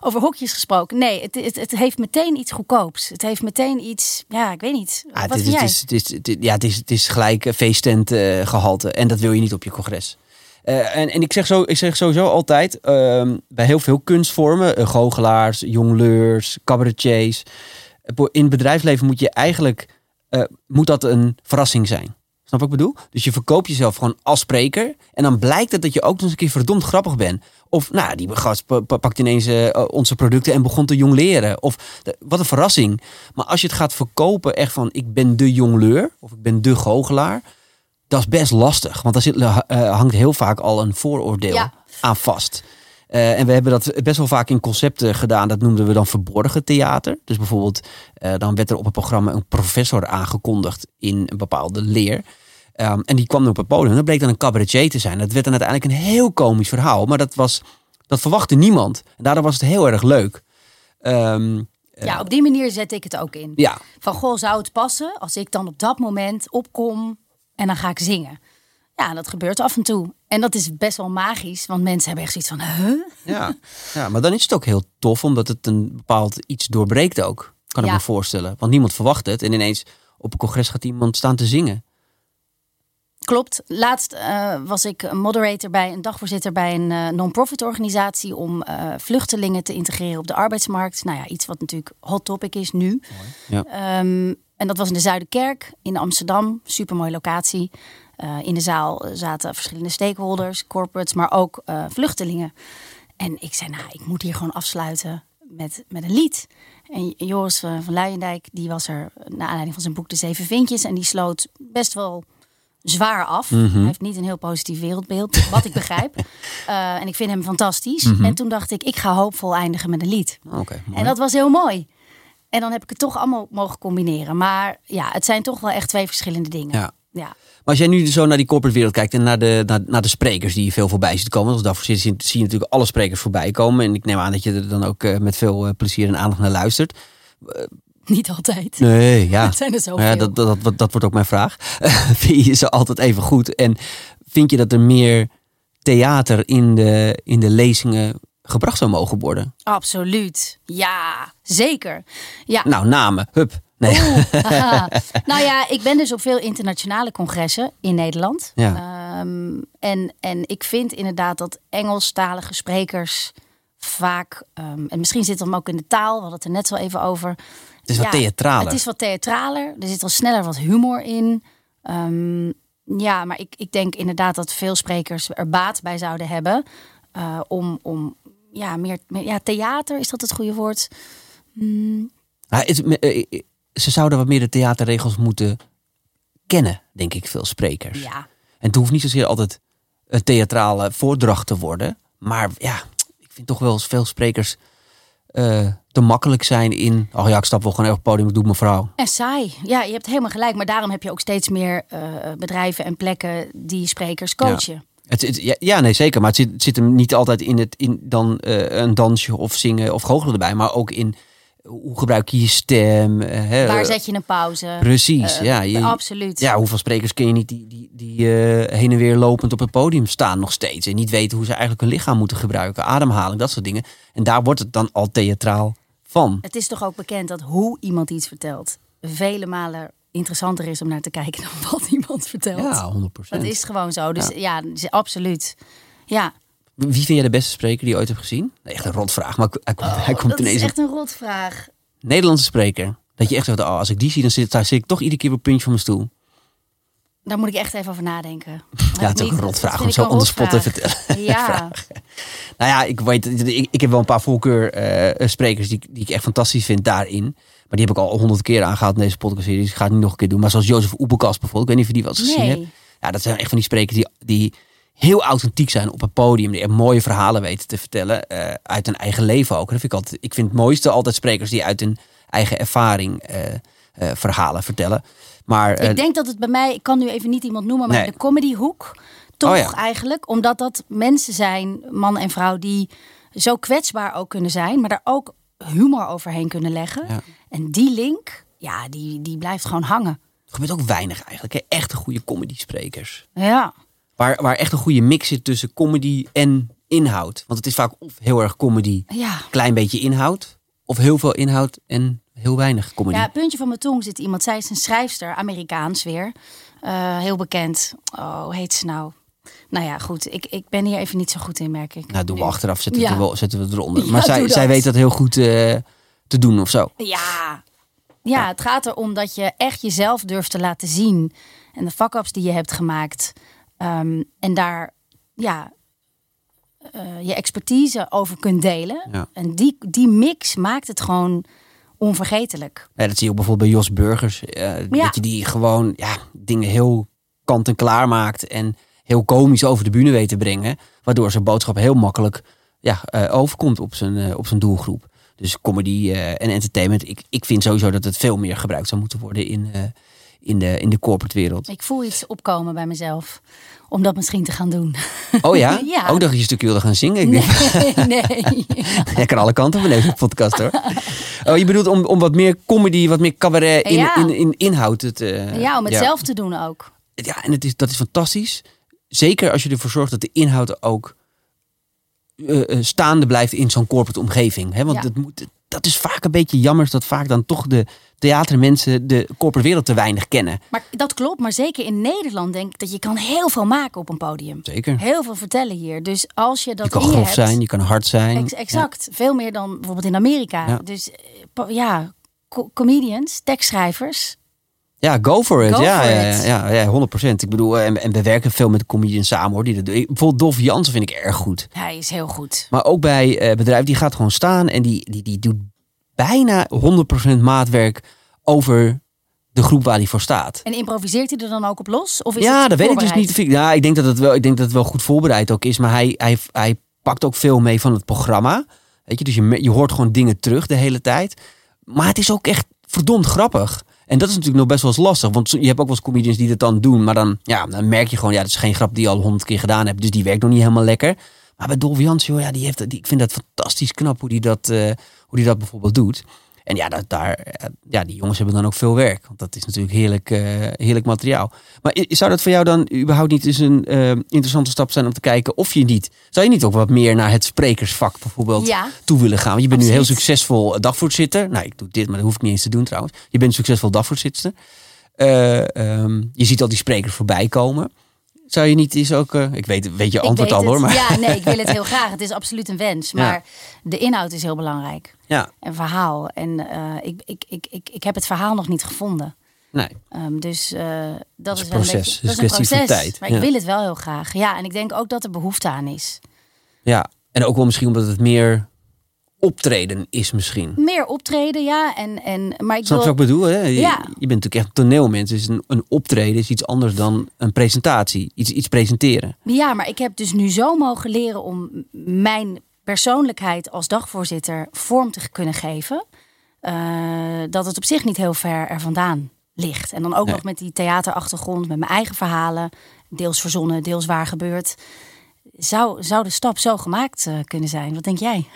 over hokjes gesproken. Nee, het, het, het heeft meteen iets goedkoops. Het heeft meteen iets... Ja, ik weet niet. Ah, Wat het, is, vind het, jij? is, het, is, het is- ja, het, is, het is gelijk uh, feesttent eh, gehalte. En dat wil je niet op je congres. Eh, en, en ik, zeg zo, ik zeg sowieso altijd, ehm, bij heel veel kunstvormen, eh, goochelaars, jongleurs, cabaretiers. in het bedrijfsleven moet je eigenlijk, moet dat een verrassing zijn. Snap wat ik bedoel? Dus je verkoopt jezelf gewoon als spreker. En dan blijkt het dat je ook nog eens een keer verdomd grappig bent. Of, nou, die gast pa- pa- pakt ineens eh, onze producten en begon te jongleren. Of, de- wat een verrassing. Maar als je het gaat verkopen echt van, ik ben de jongleur. Of ik ben de goochelaar. Dat is best lastig. Want daar zit, eh, hangt heel vaak al een vooroordeel Ja. aan vast. Eh, en we hebben dat best wel vaak in concepten gedaan. Dat noemden we dan verborgen theater. Dus bijvoorbeeld, eh, dan werd er op het programma een professor aangekondigd in een bepaalde leer. Ehm, en die kwam dan op het podium. En dat bleek dan een cabaretier te zijn. Dat werd dan uiteindelijk een heel komisch verhaal. Maar dat, was, dat verwachtte niemand. En daardoor was het heel erg leuk. Ehm, Ja, op die manier zet ik het ook in. ja, Van, goh, zou het passen als ik dan op dat moment opkom en dan ga ik zingen? Ja, dat gebeurt af en toe. En dat is best wel magisch, want mensen hebben echt zoiets van, huh? ja. ja, maar dan is het ook heel tof. Omdat het een bepaald iets doorbreekt ook. Kan ik Ja. me voorstellen. Want niemand verwacht het. En ineens op een congres gaat iemand staan te zingen. Klopt. Laatst eh, was ik een moderator bij, een dagvoorzitter bij een eh, non-profit organisatie om eh, vluchtelingen te integreren op de arbeidsmarkt. Nou ja, iets wat natuurlijk hot topic is nu. Ja. Ehm, en dat was in de Zuiderkerk in Amsterdam. Supermooie locatie. Eh, in de zaal zaten verschillende stakeholders, corporates, maar ook eh, vluchtelingen. En ik zei, nou, ik moet hier gewoon afsluiten met, met een lied. En Joris van Luijendijk, die was er naar aanleiding van zijn boek De Zeven Vinkjes. En die sloot best wel zwaar af. Mhm. Hij heeft niet een heel positief wereldbeeld, wat ik begrijp. Eh, en ik vind hem fantastisch. Mhm. En toen dacht ik, ik ga hoopvol eindigen met een lied. En dat was heel mooi. En dan heb ik het toch allemaal mogen combineren. Maar ja, het zijn toch wel echt twee verschillende dingen. Ja. ja. Maar als jij nu zo naar die corporate wereld kijkt en naar de, naar, naar de sprekers die je veel voorbij ziet komen. Als daarvoor zie zie je natuurlijk alle sprekers voorbij komen. En ik neem aan dat je er dan ook eh, met veel eh, plezier en aandacht naar luistert. Niet altijd. Nee, ja. Het zijn er zoveel. Ja, dat, dat, dat, dat wordt ook mijn vraag. vind je ze altijd even goed? En vind je dat er meer theater in de, in de lezingen gebracht zou mogen worden? Absoluut. Ja, zeker. Ja. Nou, namen. Hup. Nee. Oeh, nou ja, ik ben dus op veel internationale congressen in Nederland. Ja. Ehm, en, en ik vind inderdaad dat Engelstalige sprekers vaak, ehm, en misschien zit het hem ook in de taal, we hadden het er net zo even over. Het is wat Ja, theatraler. Het is wat theatraler. Er zit wel sneller wat humor in. Ehm, ja, maar ik, ik denk inderdaad dat veel sprekers er baat bij zouden hebben. eh, om, om ja, meer, meer ja, theater, is dat het goede woord? Ja, het- eh, eh, ze zouden wat meer de theaterregels moeten kennen, denk ik, veel sprekers. Ja. En het hoeft niet zozeer altijd een theatrale voordracht te worden. Maar ja, ik vind toch wel veel sprekers te makkelijk zijn in... Oh ja, ik stap wel gewoon even op het podium, ik doe het mevrouw. En saai. Ja, je hebt helemaal gelijk. Maar daarom heb je ook steeds meer eh, bedrijven en plekken die sprekers coachen. Het, het- ja, ja, nee, zeker. Maar het zit, het zit hem niet altijd in, het, in dan eh, een dansje of zingen of goochelen erbij. Maar ook in hoe gebruik je je stem. eh, hè, Waar zet je een pauze? Precies, ja. Je, absoluut. Ja, hoeveel sprekers ken je niet die, die, die heen en weer lopend op het podium staan nog steeds. En niet weten hoe ze eigenlijk hun lichaam moeten gebruiken. Ademhaling, dat soort dingen. En daar wordt het dan al theatraal van. Het is toch ook bekend dat hoe iemand iets vertelt vele malen interessanter is om naar te kijken dan wat iemand vertelt. Ja, 100%. Dat is gewoon zo. Dus ja, dus absoluut. Ja, Wie vind jij de beste spreker die je ooit hebt gezien? Echt een rotvraag, maar hij komt, hij komt Oh, dat ineens is op. echt een rotvraag. Nederlandse spreker. Dat je echt zegt, oh, als ik die zie, dan zit, daar zit ik toch iedere keer op het puntje van mijn stoel. Daar moet ik echt even over nadenken. Ja, het is ook een rotvraag om zo on spot te vertellen. Ja, Nou ja, ik weet, ik, ik heb wel een paar voorkeur eh, sprekers die, ik- die ik echt fantastisch vind daarin. Maar die heb ik al honderd keer aangehaald in deze podcastserie. Dus ik ga het niet nog een keer doen. Maar zoals Jozef Oepelkast bijvoorbeeld. Ik weet niet of je die wel eens gezien hebt. Ja, dat zijn echt van die sprekers die, die heel authentiek zijn op een podium. Die mooie verhalen weten te vertellen. eh, uit hun eigen leven ook. Dat vind ik, altijd, ik vind het mooiste altijd sprekers die uit hun eigen ervaring eh, verhalen vertellen. Maar eh, Ik denk dat het bij mij, ik kan nu even niet iemand noemen, maar Nee. de comedyhoek toch Oh ja. eigenlijk. Omdat dat mensen zijn, man en vrouw, die zo kwetsbaar ook kunnen zijn, maar daar ook humor overheen kunnen leggen. Ja. En die link, ja, die, die blijft gewoon hangen. er gebeurt ook weinig eigenlijk. Hè? Echte goede comedy sprekers. Ja, Waar, waar echt een goede mix zit tussen comedy en inhoud. Want het is vaak of heel erg comedy, ja. klein beetje inhoud. Of heel veel inhoud en heel weinig comedy. Ja, puntje van mijn tong zit iemand. Zij is een schrijfster, Amerikaans weer. Eh, heel bekend. Oh, hoe heet ze nou? Nou ja, goed. Ik, ik ben hier even niet zo goed in, merk ik. nou, doen we achteraf, zetten, we Ja. het wel, zetten we het eronder. Ja, maar zij, zij weet dat heel goed eh, te doen of zo. Ja. ja, het gaat erom dat je echt jezelf durft te laten zien. En de fuck-ups die je hebt gemaakt. Ehm, en daar ja, eh, je expertise over kunt delen. En die, die mix maakt het gewoon onvergetelijk. Ja, dat zie je ook bijvoorbeeld bij Jos Burgers. eh, Ja. Dat je die gewoon ja, dingen heel kant en klaar maakt. En heel komisch over de bühne weet te brengen. Waardoor zijn boodschap heel makkelijk ja, eh, overkomt op zijn, eh, op zijn doelgroep. Dus comedy en entertainment. Ik, ik vind sowieso dat het veel meer gebruikt zou moeten worden in, in, de, in de corporate wereld. Ik voel iets opkomen bij mezelf. Om dat misschien te gaan doen. Oh ja? Ja. Ook dat je een stukje wilde gaan zingen. Ik denk, Nee, nee. Jij kan alle kanten van deze podcast hoor. Oh, je bedoelt om, om wat meer comedy, wat meer cabaret in, Ja. in, in inhoud. Het, eh, Ja, om het zelf te doen ook. Ja, en het is, dat is fantastisch. Zeker als je ervoor zorgt dat de inhoud ook eh, staande blijft in zo'n corporate omgeving. Hè? Want Ja. dat, moet, dat is vaak een beetje jammer dat vaak dan toch de theatermensen de corporate wereld te weinig kennen. Maar dat klopt, maar zeker in Nederland denk ik dat je kan heel veel maken op een podium. Zeker. Heel veel vertellen hier. Dus als je dat Je kan in grof hebt, zijn, je kan hard zijn. Ex- exact. Veel meer dan bijvoorbeeld in Amerika. Ja. Dus eh, ja, co- comedians, tekstschrijvers. Ja, go for it. Go ja, for ja, it. ja, ja, 100%. Ik bedoel, eh, en, en we werken veel met de comedians samen hoor. Die dat doen. Ik- Bijvoorbeeld Dolf Jansen vind ik erg goed. Hij is heel goed. Maar ook bij eh bedrijven, die gaat gewoon staan en die, die, die doet bijna 100% maatwerk over de groep waar hij voor staat. En improviseert hij er dan ook op los? Of is ja, dat weet ik dus niet. Ja, ik denk dat het wel, ik denk dat het wel goed voorbereid ook is. Maar hij, hij, hij pakt ook veel mee van het programma. Weet je, dus je, je hoort gewoon dingen terug de hele tijd. Maar het is ook echt verdomd grappig. En dat is natuurlijk nog best wel eens lastig. Want je hebt ook wel eens comedians die dat dan doen. Maar dan, ja, dan merk je gewoon, ja, dat is geen grap die je al honderd keer gedaan hebt. Dus die werkt nog niet helemaal lekker. Maar bij Dolph Jansen, joh, ja, die heeft, die, ik vind dat fantastisch knap hoe die dat, eh, hoe die dat bijvoorbeeld doet. En ja, dat, daar, ja, die jongens hebben dan ook veel werk. Want dat is natuurlijk heerlijk, eh, heerlijk materiaal. Maar zou dat voor jou dan überhaupt niet eens een eh, interessante stap zijn om te kijken of je niet... Zou je niet ook wat meer naar het sprekersvak bijvoorbeeld Ja. toe willen gaan? Want je bent nu heel succesvol dagvoorzitter. Nou, ik doe dit, maar dat hoef ik niet eens te doen trouwens. Je bent succesvol dagvoorzitter. Eh, ehm, je ziet al die sprekers voorbij komen. Zou je niet eens ook... eh, ik weet, weet je antwoord weet al hoor, maar... Ja, nee, ik wil het heel graag. Het is absoluut een wens. Ja. Maar de inhoud is heel belangrijk. Ja, En verhaal. En eh, ik, ik, ik, ik, ik heb het verhaal nog niet gevonden. nee. Ehm, dus eh, dat is is proces. Een beetje, dat is een van proces. tijd. Maar Ja. ik wil het wel heel graag. Ja, en ik denk ook dat er behoefte aan is. Ja, en ook wel misschien omdat het meer optreden is misschien. Meer optreden, ja. En, en, maar ik Snap wil, wat ik bedoel? Hè? Je, Ja. je bent natuurlijk echt toneelmens. Dus een, een optreden is iets anders dan een presentatie. Iets, iets presenteren. Ja, maar ik heb dus nu zo mogen leren om mijn persoonlijkheid als dagvoorzitter vorm te kunnen geven. eh, dat het op zich niet heel ver er vandaan ligt. En dan ook Nee. nog met die theaterachtergrond, met mijn eigen verhalen, deels verzonnen, deels waar gebeurd. Zou, zou de stap zo gemaakt eh, kunnen zijn? Wat denk jij?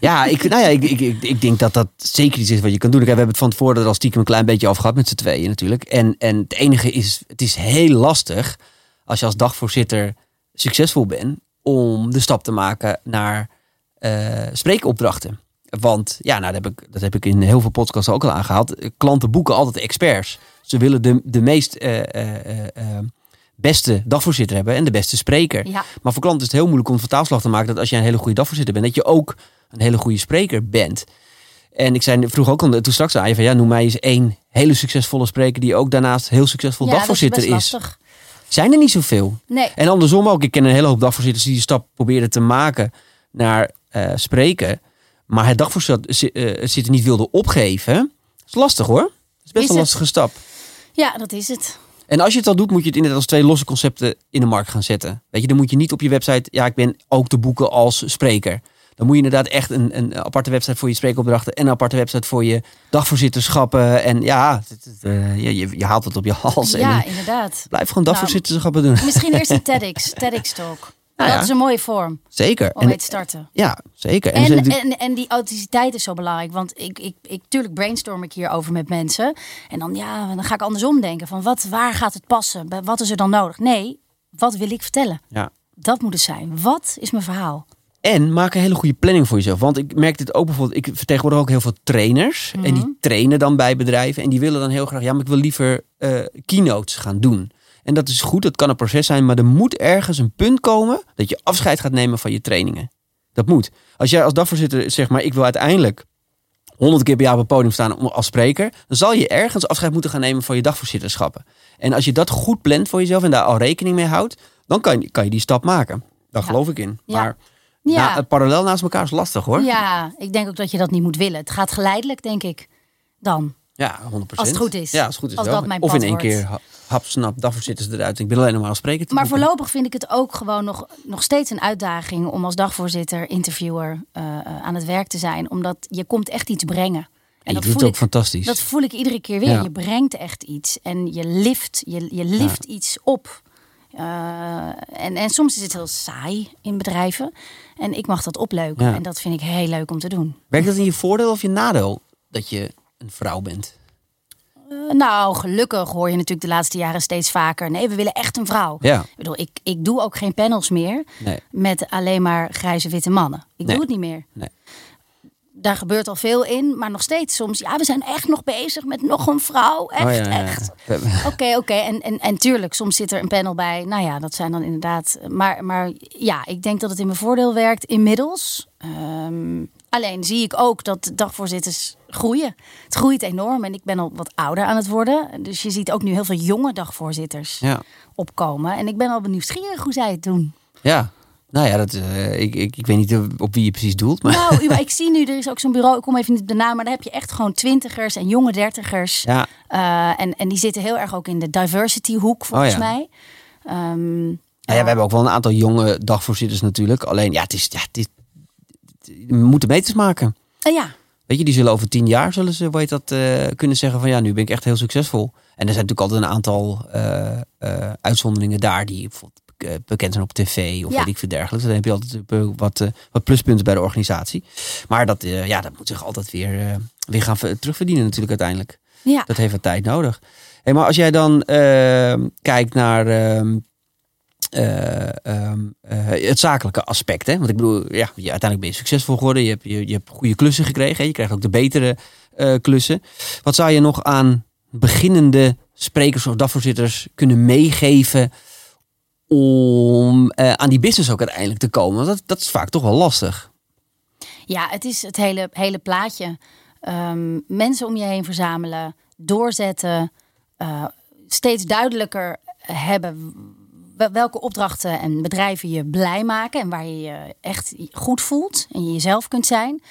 Ja, ik, nou ja ik, ik, ik, ik denk dat dat zeker iets is wat je kan doen. We hebben het van tevoren er al stiekem een klein beetje over gehad met z'n tweeën natuurlijk. En, en het enige is, het is heel lastig als je als dagvoorzitter succesvol bent om de stap te maken naar eh spreekopdrachten. Want ja, nou, dat, heb ik, dat heb ik in heel veel podcasts ook al aangehaald. Klanten boeken altijd experts. Ze willen de, de meest eh, eh, beste dagvoorzitter hebben en de beste spreker. Ja. Maar voor klanten is het heel moeilijk om vertaalslag te maken dat als je een hele goede dagvoorzitter bent, dat je ook een hele goede spreker bent. En ik zei vroeg ook al toen straks aan je van ja, noem mij eens één hele succesvolle spreker die ook daarnaast heel succesvol ja, is dagvoorzitter is. lastig. Zijn er niet zoveel. Nee. En andersom ook. Ik ken een hele hoop dagvoorzitters die de stap proberen te maken naar eh, spreken. Maar het dagvoorzitter niet wilden opgeven. Dat is lastig hoor. Dat is best Is een het? lastige stap. Ja, dat is het. En als je het al doet, moet je het inderdaad als twee losse concepten in de markt gaan zetten. Weet je, dan moet je niet op je website, ja, ik ben ook te boeken als spreker. Dan moet je inderdaad echt een, een aparte website voor je spreekopdrachten en een aparte website voor je dagvoorzitterschappen. En ja, eh, je, je, je haalt het op je hals. Ja, inderdaad. blijf gewoon dagvoorzitterschappen doen. Misschien eerst een TEDx, TEDx talk. Nou dat ja. is een mooie vorm Zeker. om En, mee te starten. ja, zeker. En, En, en, en die authenticiteit is zo belangrijk. Want ik, ik, ik, tuurlijk brainstorm ik hierover met mensen. En dan, ja, dan ga ik andersom denken. Van wat, waar gaat het passen? Wat is er dan nodig? Nee, wat wil ik vertellen? ja. Dat moet het zijn. Wat is mijn verhaal? En maak een hele goede planning voor jezelf. Want ik merk dit ook bijvoorbeeld. Ik vertegenwoordig ook heel veel trainers. En Mhm. die trainen dan bij bedrijven. En die willen dan heel graag. Ja, maar ik wil liever eh, keynotes gaan doen. En dat is goed. Dat kan een proces zijn. Maar er moet ergens een punt komen. Dat je afscheid gaat nemen van je trainingen. Dat moet. Als jij als dagvoorzitter zegt. Maar ik wil uiteindelijk. 100 keer per jaar op het podium staan als spreker. Dan zal je ergens afscheid moeten gaan nemen van je dagvoorzitterschappen. En als je dat goed plant voor jezelf. En daar al rekening mee houdt. Dan kan je, kan je die stap maken. Daar Ja. geloof ik in. Ja. Maar Ja, na- het parallel naast elkaar is lastig hoor. ja, ik denk ook dat je dat niet moet willen. Het gaat geleidelijk, denk ik. Dan. Ja, 100%. Als het goed is. Ja, als het goed is Als wel. dat mijn of in één wordt. keer ha- hap, snap, daarvoor zitten ze eruit. Ik ben alleen spreker te Maar boeken. voorlopig vind ik het ook gewoon nog, nog steeds een uitdaging om als dagvoorzitter, interviewer eh, eh, aan het werk te zijn. Omdat je komt echt iets brengen. En En je dat doet voel, ook ik, fantastisch. dat voel ik iedere keer weer. Ja. Je brengt echt iets en je lift, je, je lift iets op. Eh, en, en soms is het heel saai in bedrijven. En ik mag dat opleuken. Ja. En dat vind ik heel leuk om te doen. Werkt dat in je voordeel of je nadeel dat je een vrouw bent? Eh, nou, gelukkig hoor je natuurlijk de laatste jaren steeds vaker. Nee, we willen echt een vrouw. Ja. Ik bedoel, ik, ik doe ook geen panels meer Nee. met alleen maar grijze witte mannen. Ik Nee. doe het niet meer. Nee. Daar gebeurt al veel in, maar nog steeds soms. Ja, we zijn echt nog bezig met nog een vrouw. Echt, Oh ja, ja, echt. Oké, oké. En, en, en tuurlijk, soms zit er een panel bij. Nou ja, dat zijn dan inderdaad. Maar, maar ja, ik denk dat het in mijn voordeel werkt inmiddels. Ehm, alleen zie ik ook dat de dagvoorzitters groeien. Het groeit enorm en ik ben al wat ouder aan het worden. Dus je ziet ook nu heel veel jonge dagvoorzitters Ja. opkomen. En ik ben al nieuwsgierig hoe zij het doen. Ja. Nou ja, dat, eh, ik, ik, ik weet niet op wie je precies doelt. Maar Nou, ik zie nu, er is ook zo'n bureau, ik kom even niet op de naam, maar daar heb je echt gewoon twintigers en jonge dertigers. ja, Eh, en, en die zitten heel erg ook in de diversity hoek, volgens Oh ja. mij. Ehm, Nou ja, we hebben ook wel een aantal jonge dagvoorzitters natuurlijk. Alleen, ja, het is, ja, het is, we moeten meters maken. eh, ja, Weet je, die zullen over tien jaar zullen ze, weet dat, kunnen zeggen van ja, nu ben ik echt heel succesvol. En er zijn natuurlijk altijd een aantal uitzonderingen daar die bijvoorbeeld bekend zijn op tv of Ja. weet ik veel dergelijks. Dan heb je altijd eh, wat, eh, wat pluspunten bij de organisatie. Maar dat, eh, ja, dat moet zich altijd weer, eh, weer gaan ver- terugverdienen natuurlijk uiteindelijk. ja. Dat heeft wat tijd nodig. Hey, maar als jij dan eh, kijkt naar ehm, eh, ehm, eh, het zakelijke aspect. Hè? Want ik bedoel, ja, je, uiteindelijk ben je succesvol geworden. Je hebt, je, je hebt goede klussen gekregen. Hè? Je krijgt ook de betere eh, klussen. Wat zou je nog aan beginnende sprekers of dagvoorzitters kunnen meegeven om eh, aan die business ook uiteindelijk te komen? Dat, dat is vaak toch wel lastig. Ja, het is het hele, hele plaatje. Ehm, mensen om je heen verzamelen, doorzetten, eh, steeds duidelijker hebben wel- welke opdrachten en bedrijven je blij maken en waar je je echt goed voelt en je jezelf kunt zijn.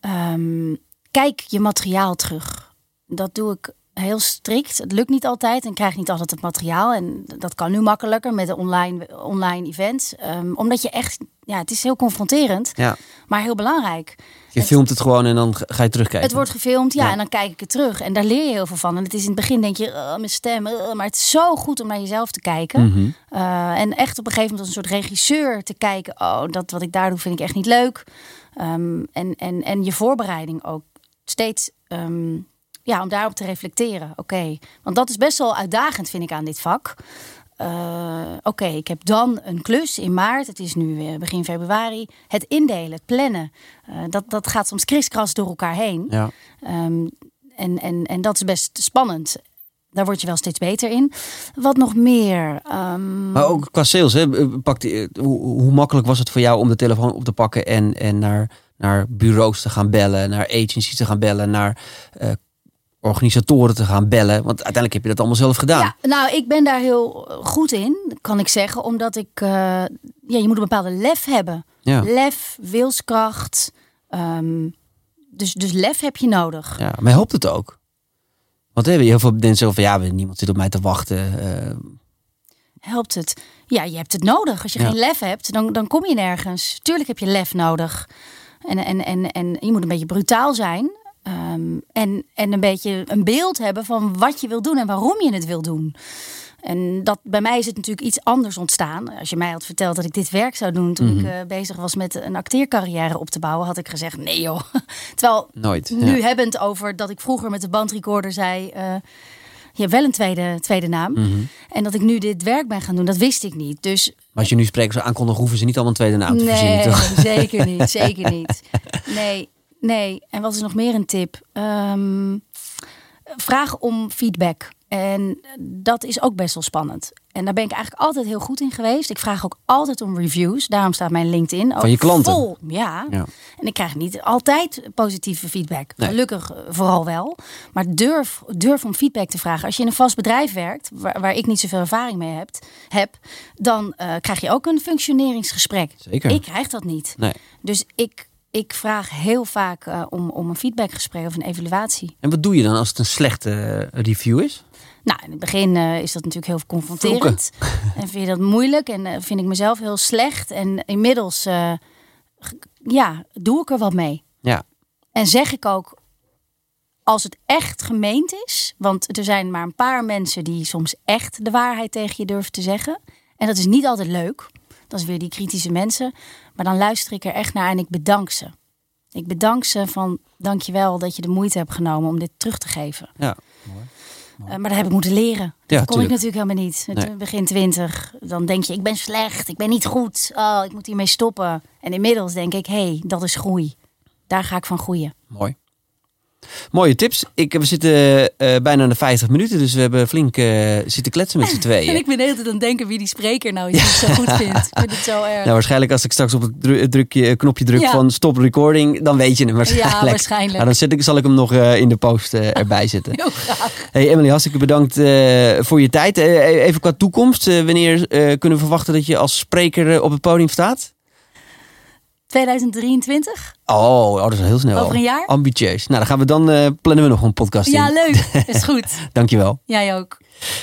Ehm, kijk je materiaal terug. Dat doe ik heel strikt. Het lukt niet altijd en krijg niet altijd het materiaal. En dat kan nu makkelijker met de online, online events. Ehm, omdat je echt, ja, het is heel confronterend, Ja. maar heel belangrijk. Je filmt het gewoon en dan ga je terugkijken. Het wordt gefilmd, ja, Ja. en dan kijk ik het terug. En daar leer je heel veel van. En het is in het begin denk je, "Oh, mijn stem, oh," maar het is zo goed om naar jezelf te kijken. Mhm. Uh, en echt op een gegeven moment als een soort regisseur te kijken, oh, dat wat ik daar doe vind ik echt niet leuk. Um, en, en, en je voorbereiding ook steeds, um, ja, om daarop te reflecteren. Oké, okay. want dat is best wel uitdagend vind ik aan dit vak. eh, oké, ik heb dan een klus in maart. Het is nu eh, begin februari. Het indelen, het plannen. eh, dat, dat gaat soms kriskras door elkaar heen. Ja. Ehm, en, en, en dat is best spannend. Daar word je wel steeds beter in. Wat nog meer? Ehm, Maar ook qua sales, hè? Pak die, hoe, hoe makkelijk was het voor jou om de telefoon op te pakken en, en naar, naar bureaus te gaan bellen, naar agencies te gaan bellen, naar eh, organisatoren te gaan bellen? Want uiteindelijk heb je dat allemaal zelf gedaan. Ja, nou, ik ben daar heel goed in, kan ik zeggen. Omdat ik... eh, ja, je moet een bepaalde lef hebben. Ja. Lef, wilskracht. ehm, dus, dus lef heb je nodig. Ja, maar helpt het ook? Want hè, heel veel mensen van ja, niemand zit op mij te wachten. eh, Helpt het? Ja, je hebt het nodig. Als je Ja. geen lef hebt, dan, dan kom je nergens. Tuurlijk heb je lef nodig. En, en, en, en je moet een beetje brutaal zijn. Ehm, en, en een beetje een beeld hebben van wat je wil doen en waarom je het wil doen. En dat, bij mij is het natuurlijk iets anders ontstaan. Als je mij had verteld dat ik dit werk zou doen toen Mhm. ik eh, bezig was met een acteercarrière op te bouwen, had ik gezegd: nee joh. Terwijl nooit. nu Ja. hebbend over dat ik vroeger met de bandrecorder zei: eh, je hebt wel een tweede, tweede naam. Mhm. En dat ik nu dit werk ben gaan doen, dat wist ik niet. Dus Maar als je nu sprekers zou aankondigen, hoeven ze niet allemaal een tweede naam te verzinnen, nee, toch? zeker niet. Zeker niet. Nee, nee. En wat is nog meer een tip? Ehm, vraag om feedback. En dat is ook best wel spannend. En daar ben ik eigenlijk altijd heel goed in geweest. Ik vraag ook altijd om reviews. Daarom staat mijn LinkedIn ook Van je klanten? vol. Ja. Ja. En ik krijg niet altijd positieve feedback. Nee. Gelukkig eh, vooral wel. Maar durf, durf om feedback te vragen. Als je in een vast bedrijf werkt, waar, waar ik niet zoveel ervaring mee heb, heb dan eh, krijg je ook een functioneringsgesprek. Zeker. Ik krijg dat niet. Nee. Dus ik, ik vraag heel vaak eh, om, om een feedbackgesprek of een evaluatie. En wat doe je dan als het een slechte eh, review is? Nou, in het begin eh, is dat natuurlijk heel confronterend. En vind je dat moeilijk en vind ik mezelf heel slecht. En inmiddels, ja, doe ik er wat mee. Ja. En zeg ik ook, als het echt gemeend is, want er zijn maar een paar mensen die soms echt de waarheid tegen je durven te zeggen. En dat is niet altijd leuk. Dat is weer die kritische mensen. Maar dan luister ik er echt naar en ik bedank ze. Ik bedank ze van dankjewel dat je de moeite hebt genomen om dit terug te geven. Ja. Eh, maar dat heb ik moeten leren. Dat Ja, kon ik tuurlijk. natuurlijk helemaal niet. Nee. Toen Begin twintig. Dan denk je, ik ben slecht, ik ben niet goed. Oh, ik moet hiermee stoppen. En inmiddels denk ik, hé, hey, dat is groei. Daar ga ik van groeien. Mooi. Mooie tips. Ik, we zitten eh, bijna aan de 50 minuten, dus we hebben flink eh, zitten kletsen met z'n En tweeën. ik ben de hele tijd aan het denken wie die spreker nou is die zo goed vind. Ik vind het zo erg. Nou, waarschijnlijk als ik straks op het dru- het drukje, knopje druk Ja. van stop recording, dan weet je hem waarschijnlijk. Ja, waarschijnlijk. Nou, dan zet ik, zal ik hem nog eh, in de post erbij zetten. Heel graag. Hey Emily, hartstikke bedankt voor je tijd. Even qua toekomst, wanneer kunnen we verwachten dat je als spreker op het podium staat? 2023? Oh, oh, dat is heel snel. Over een jaar? Ambitieus. Nou, dan gaan we dan eh, plannen we nog een podcast Ja, in. leuk. Is goed. Dankjewel. Jij ook.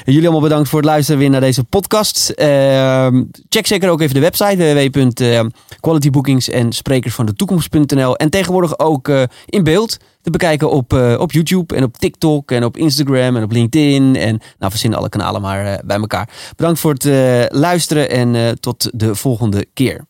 En Jullie allemaal bedankt voor het luisteren weer naar deze podcast. Ehm, check zeker ook even de website www.qualitybookings en sprekersvandetoekomst.nl en tegenwoordig ook eh, in beeld te bekijken op, eh, op YouTube en op TikTok en op Instagram en op LinkedIn en nou verzin alle kanalen maar bij elkaar. Bedankt voor het luisteren en tot de volgende keer.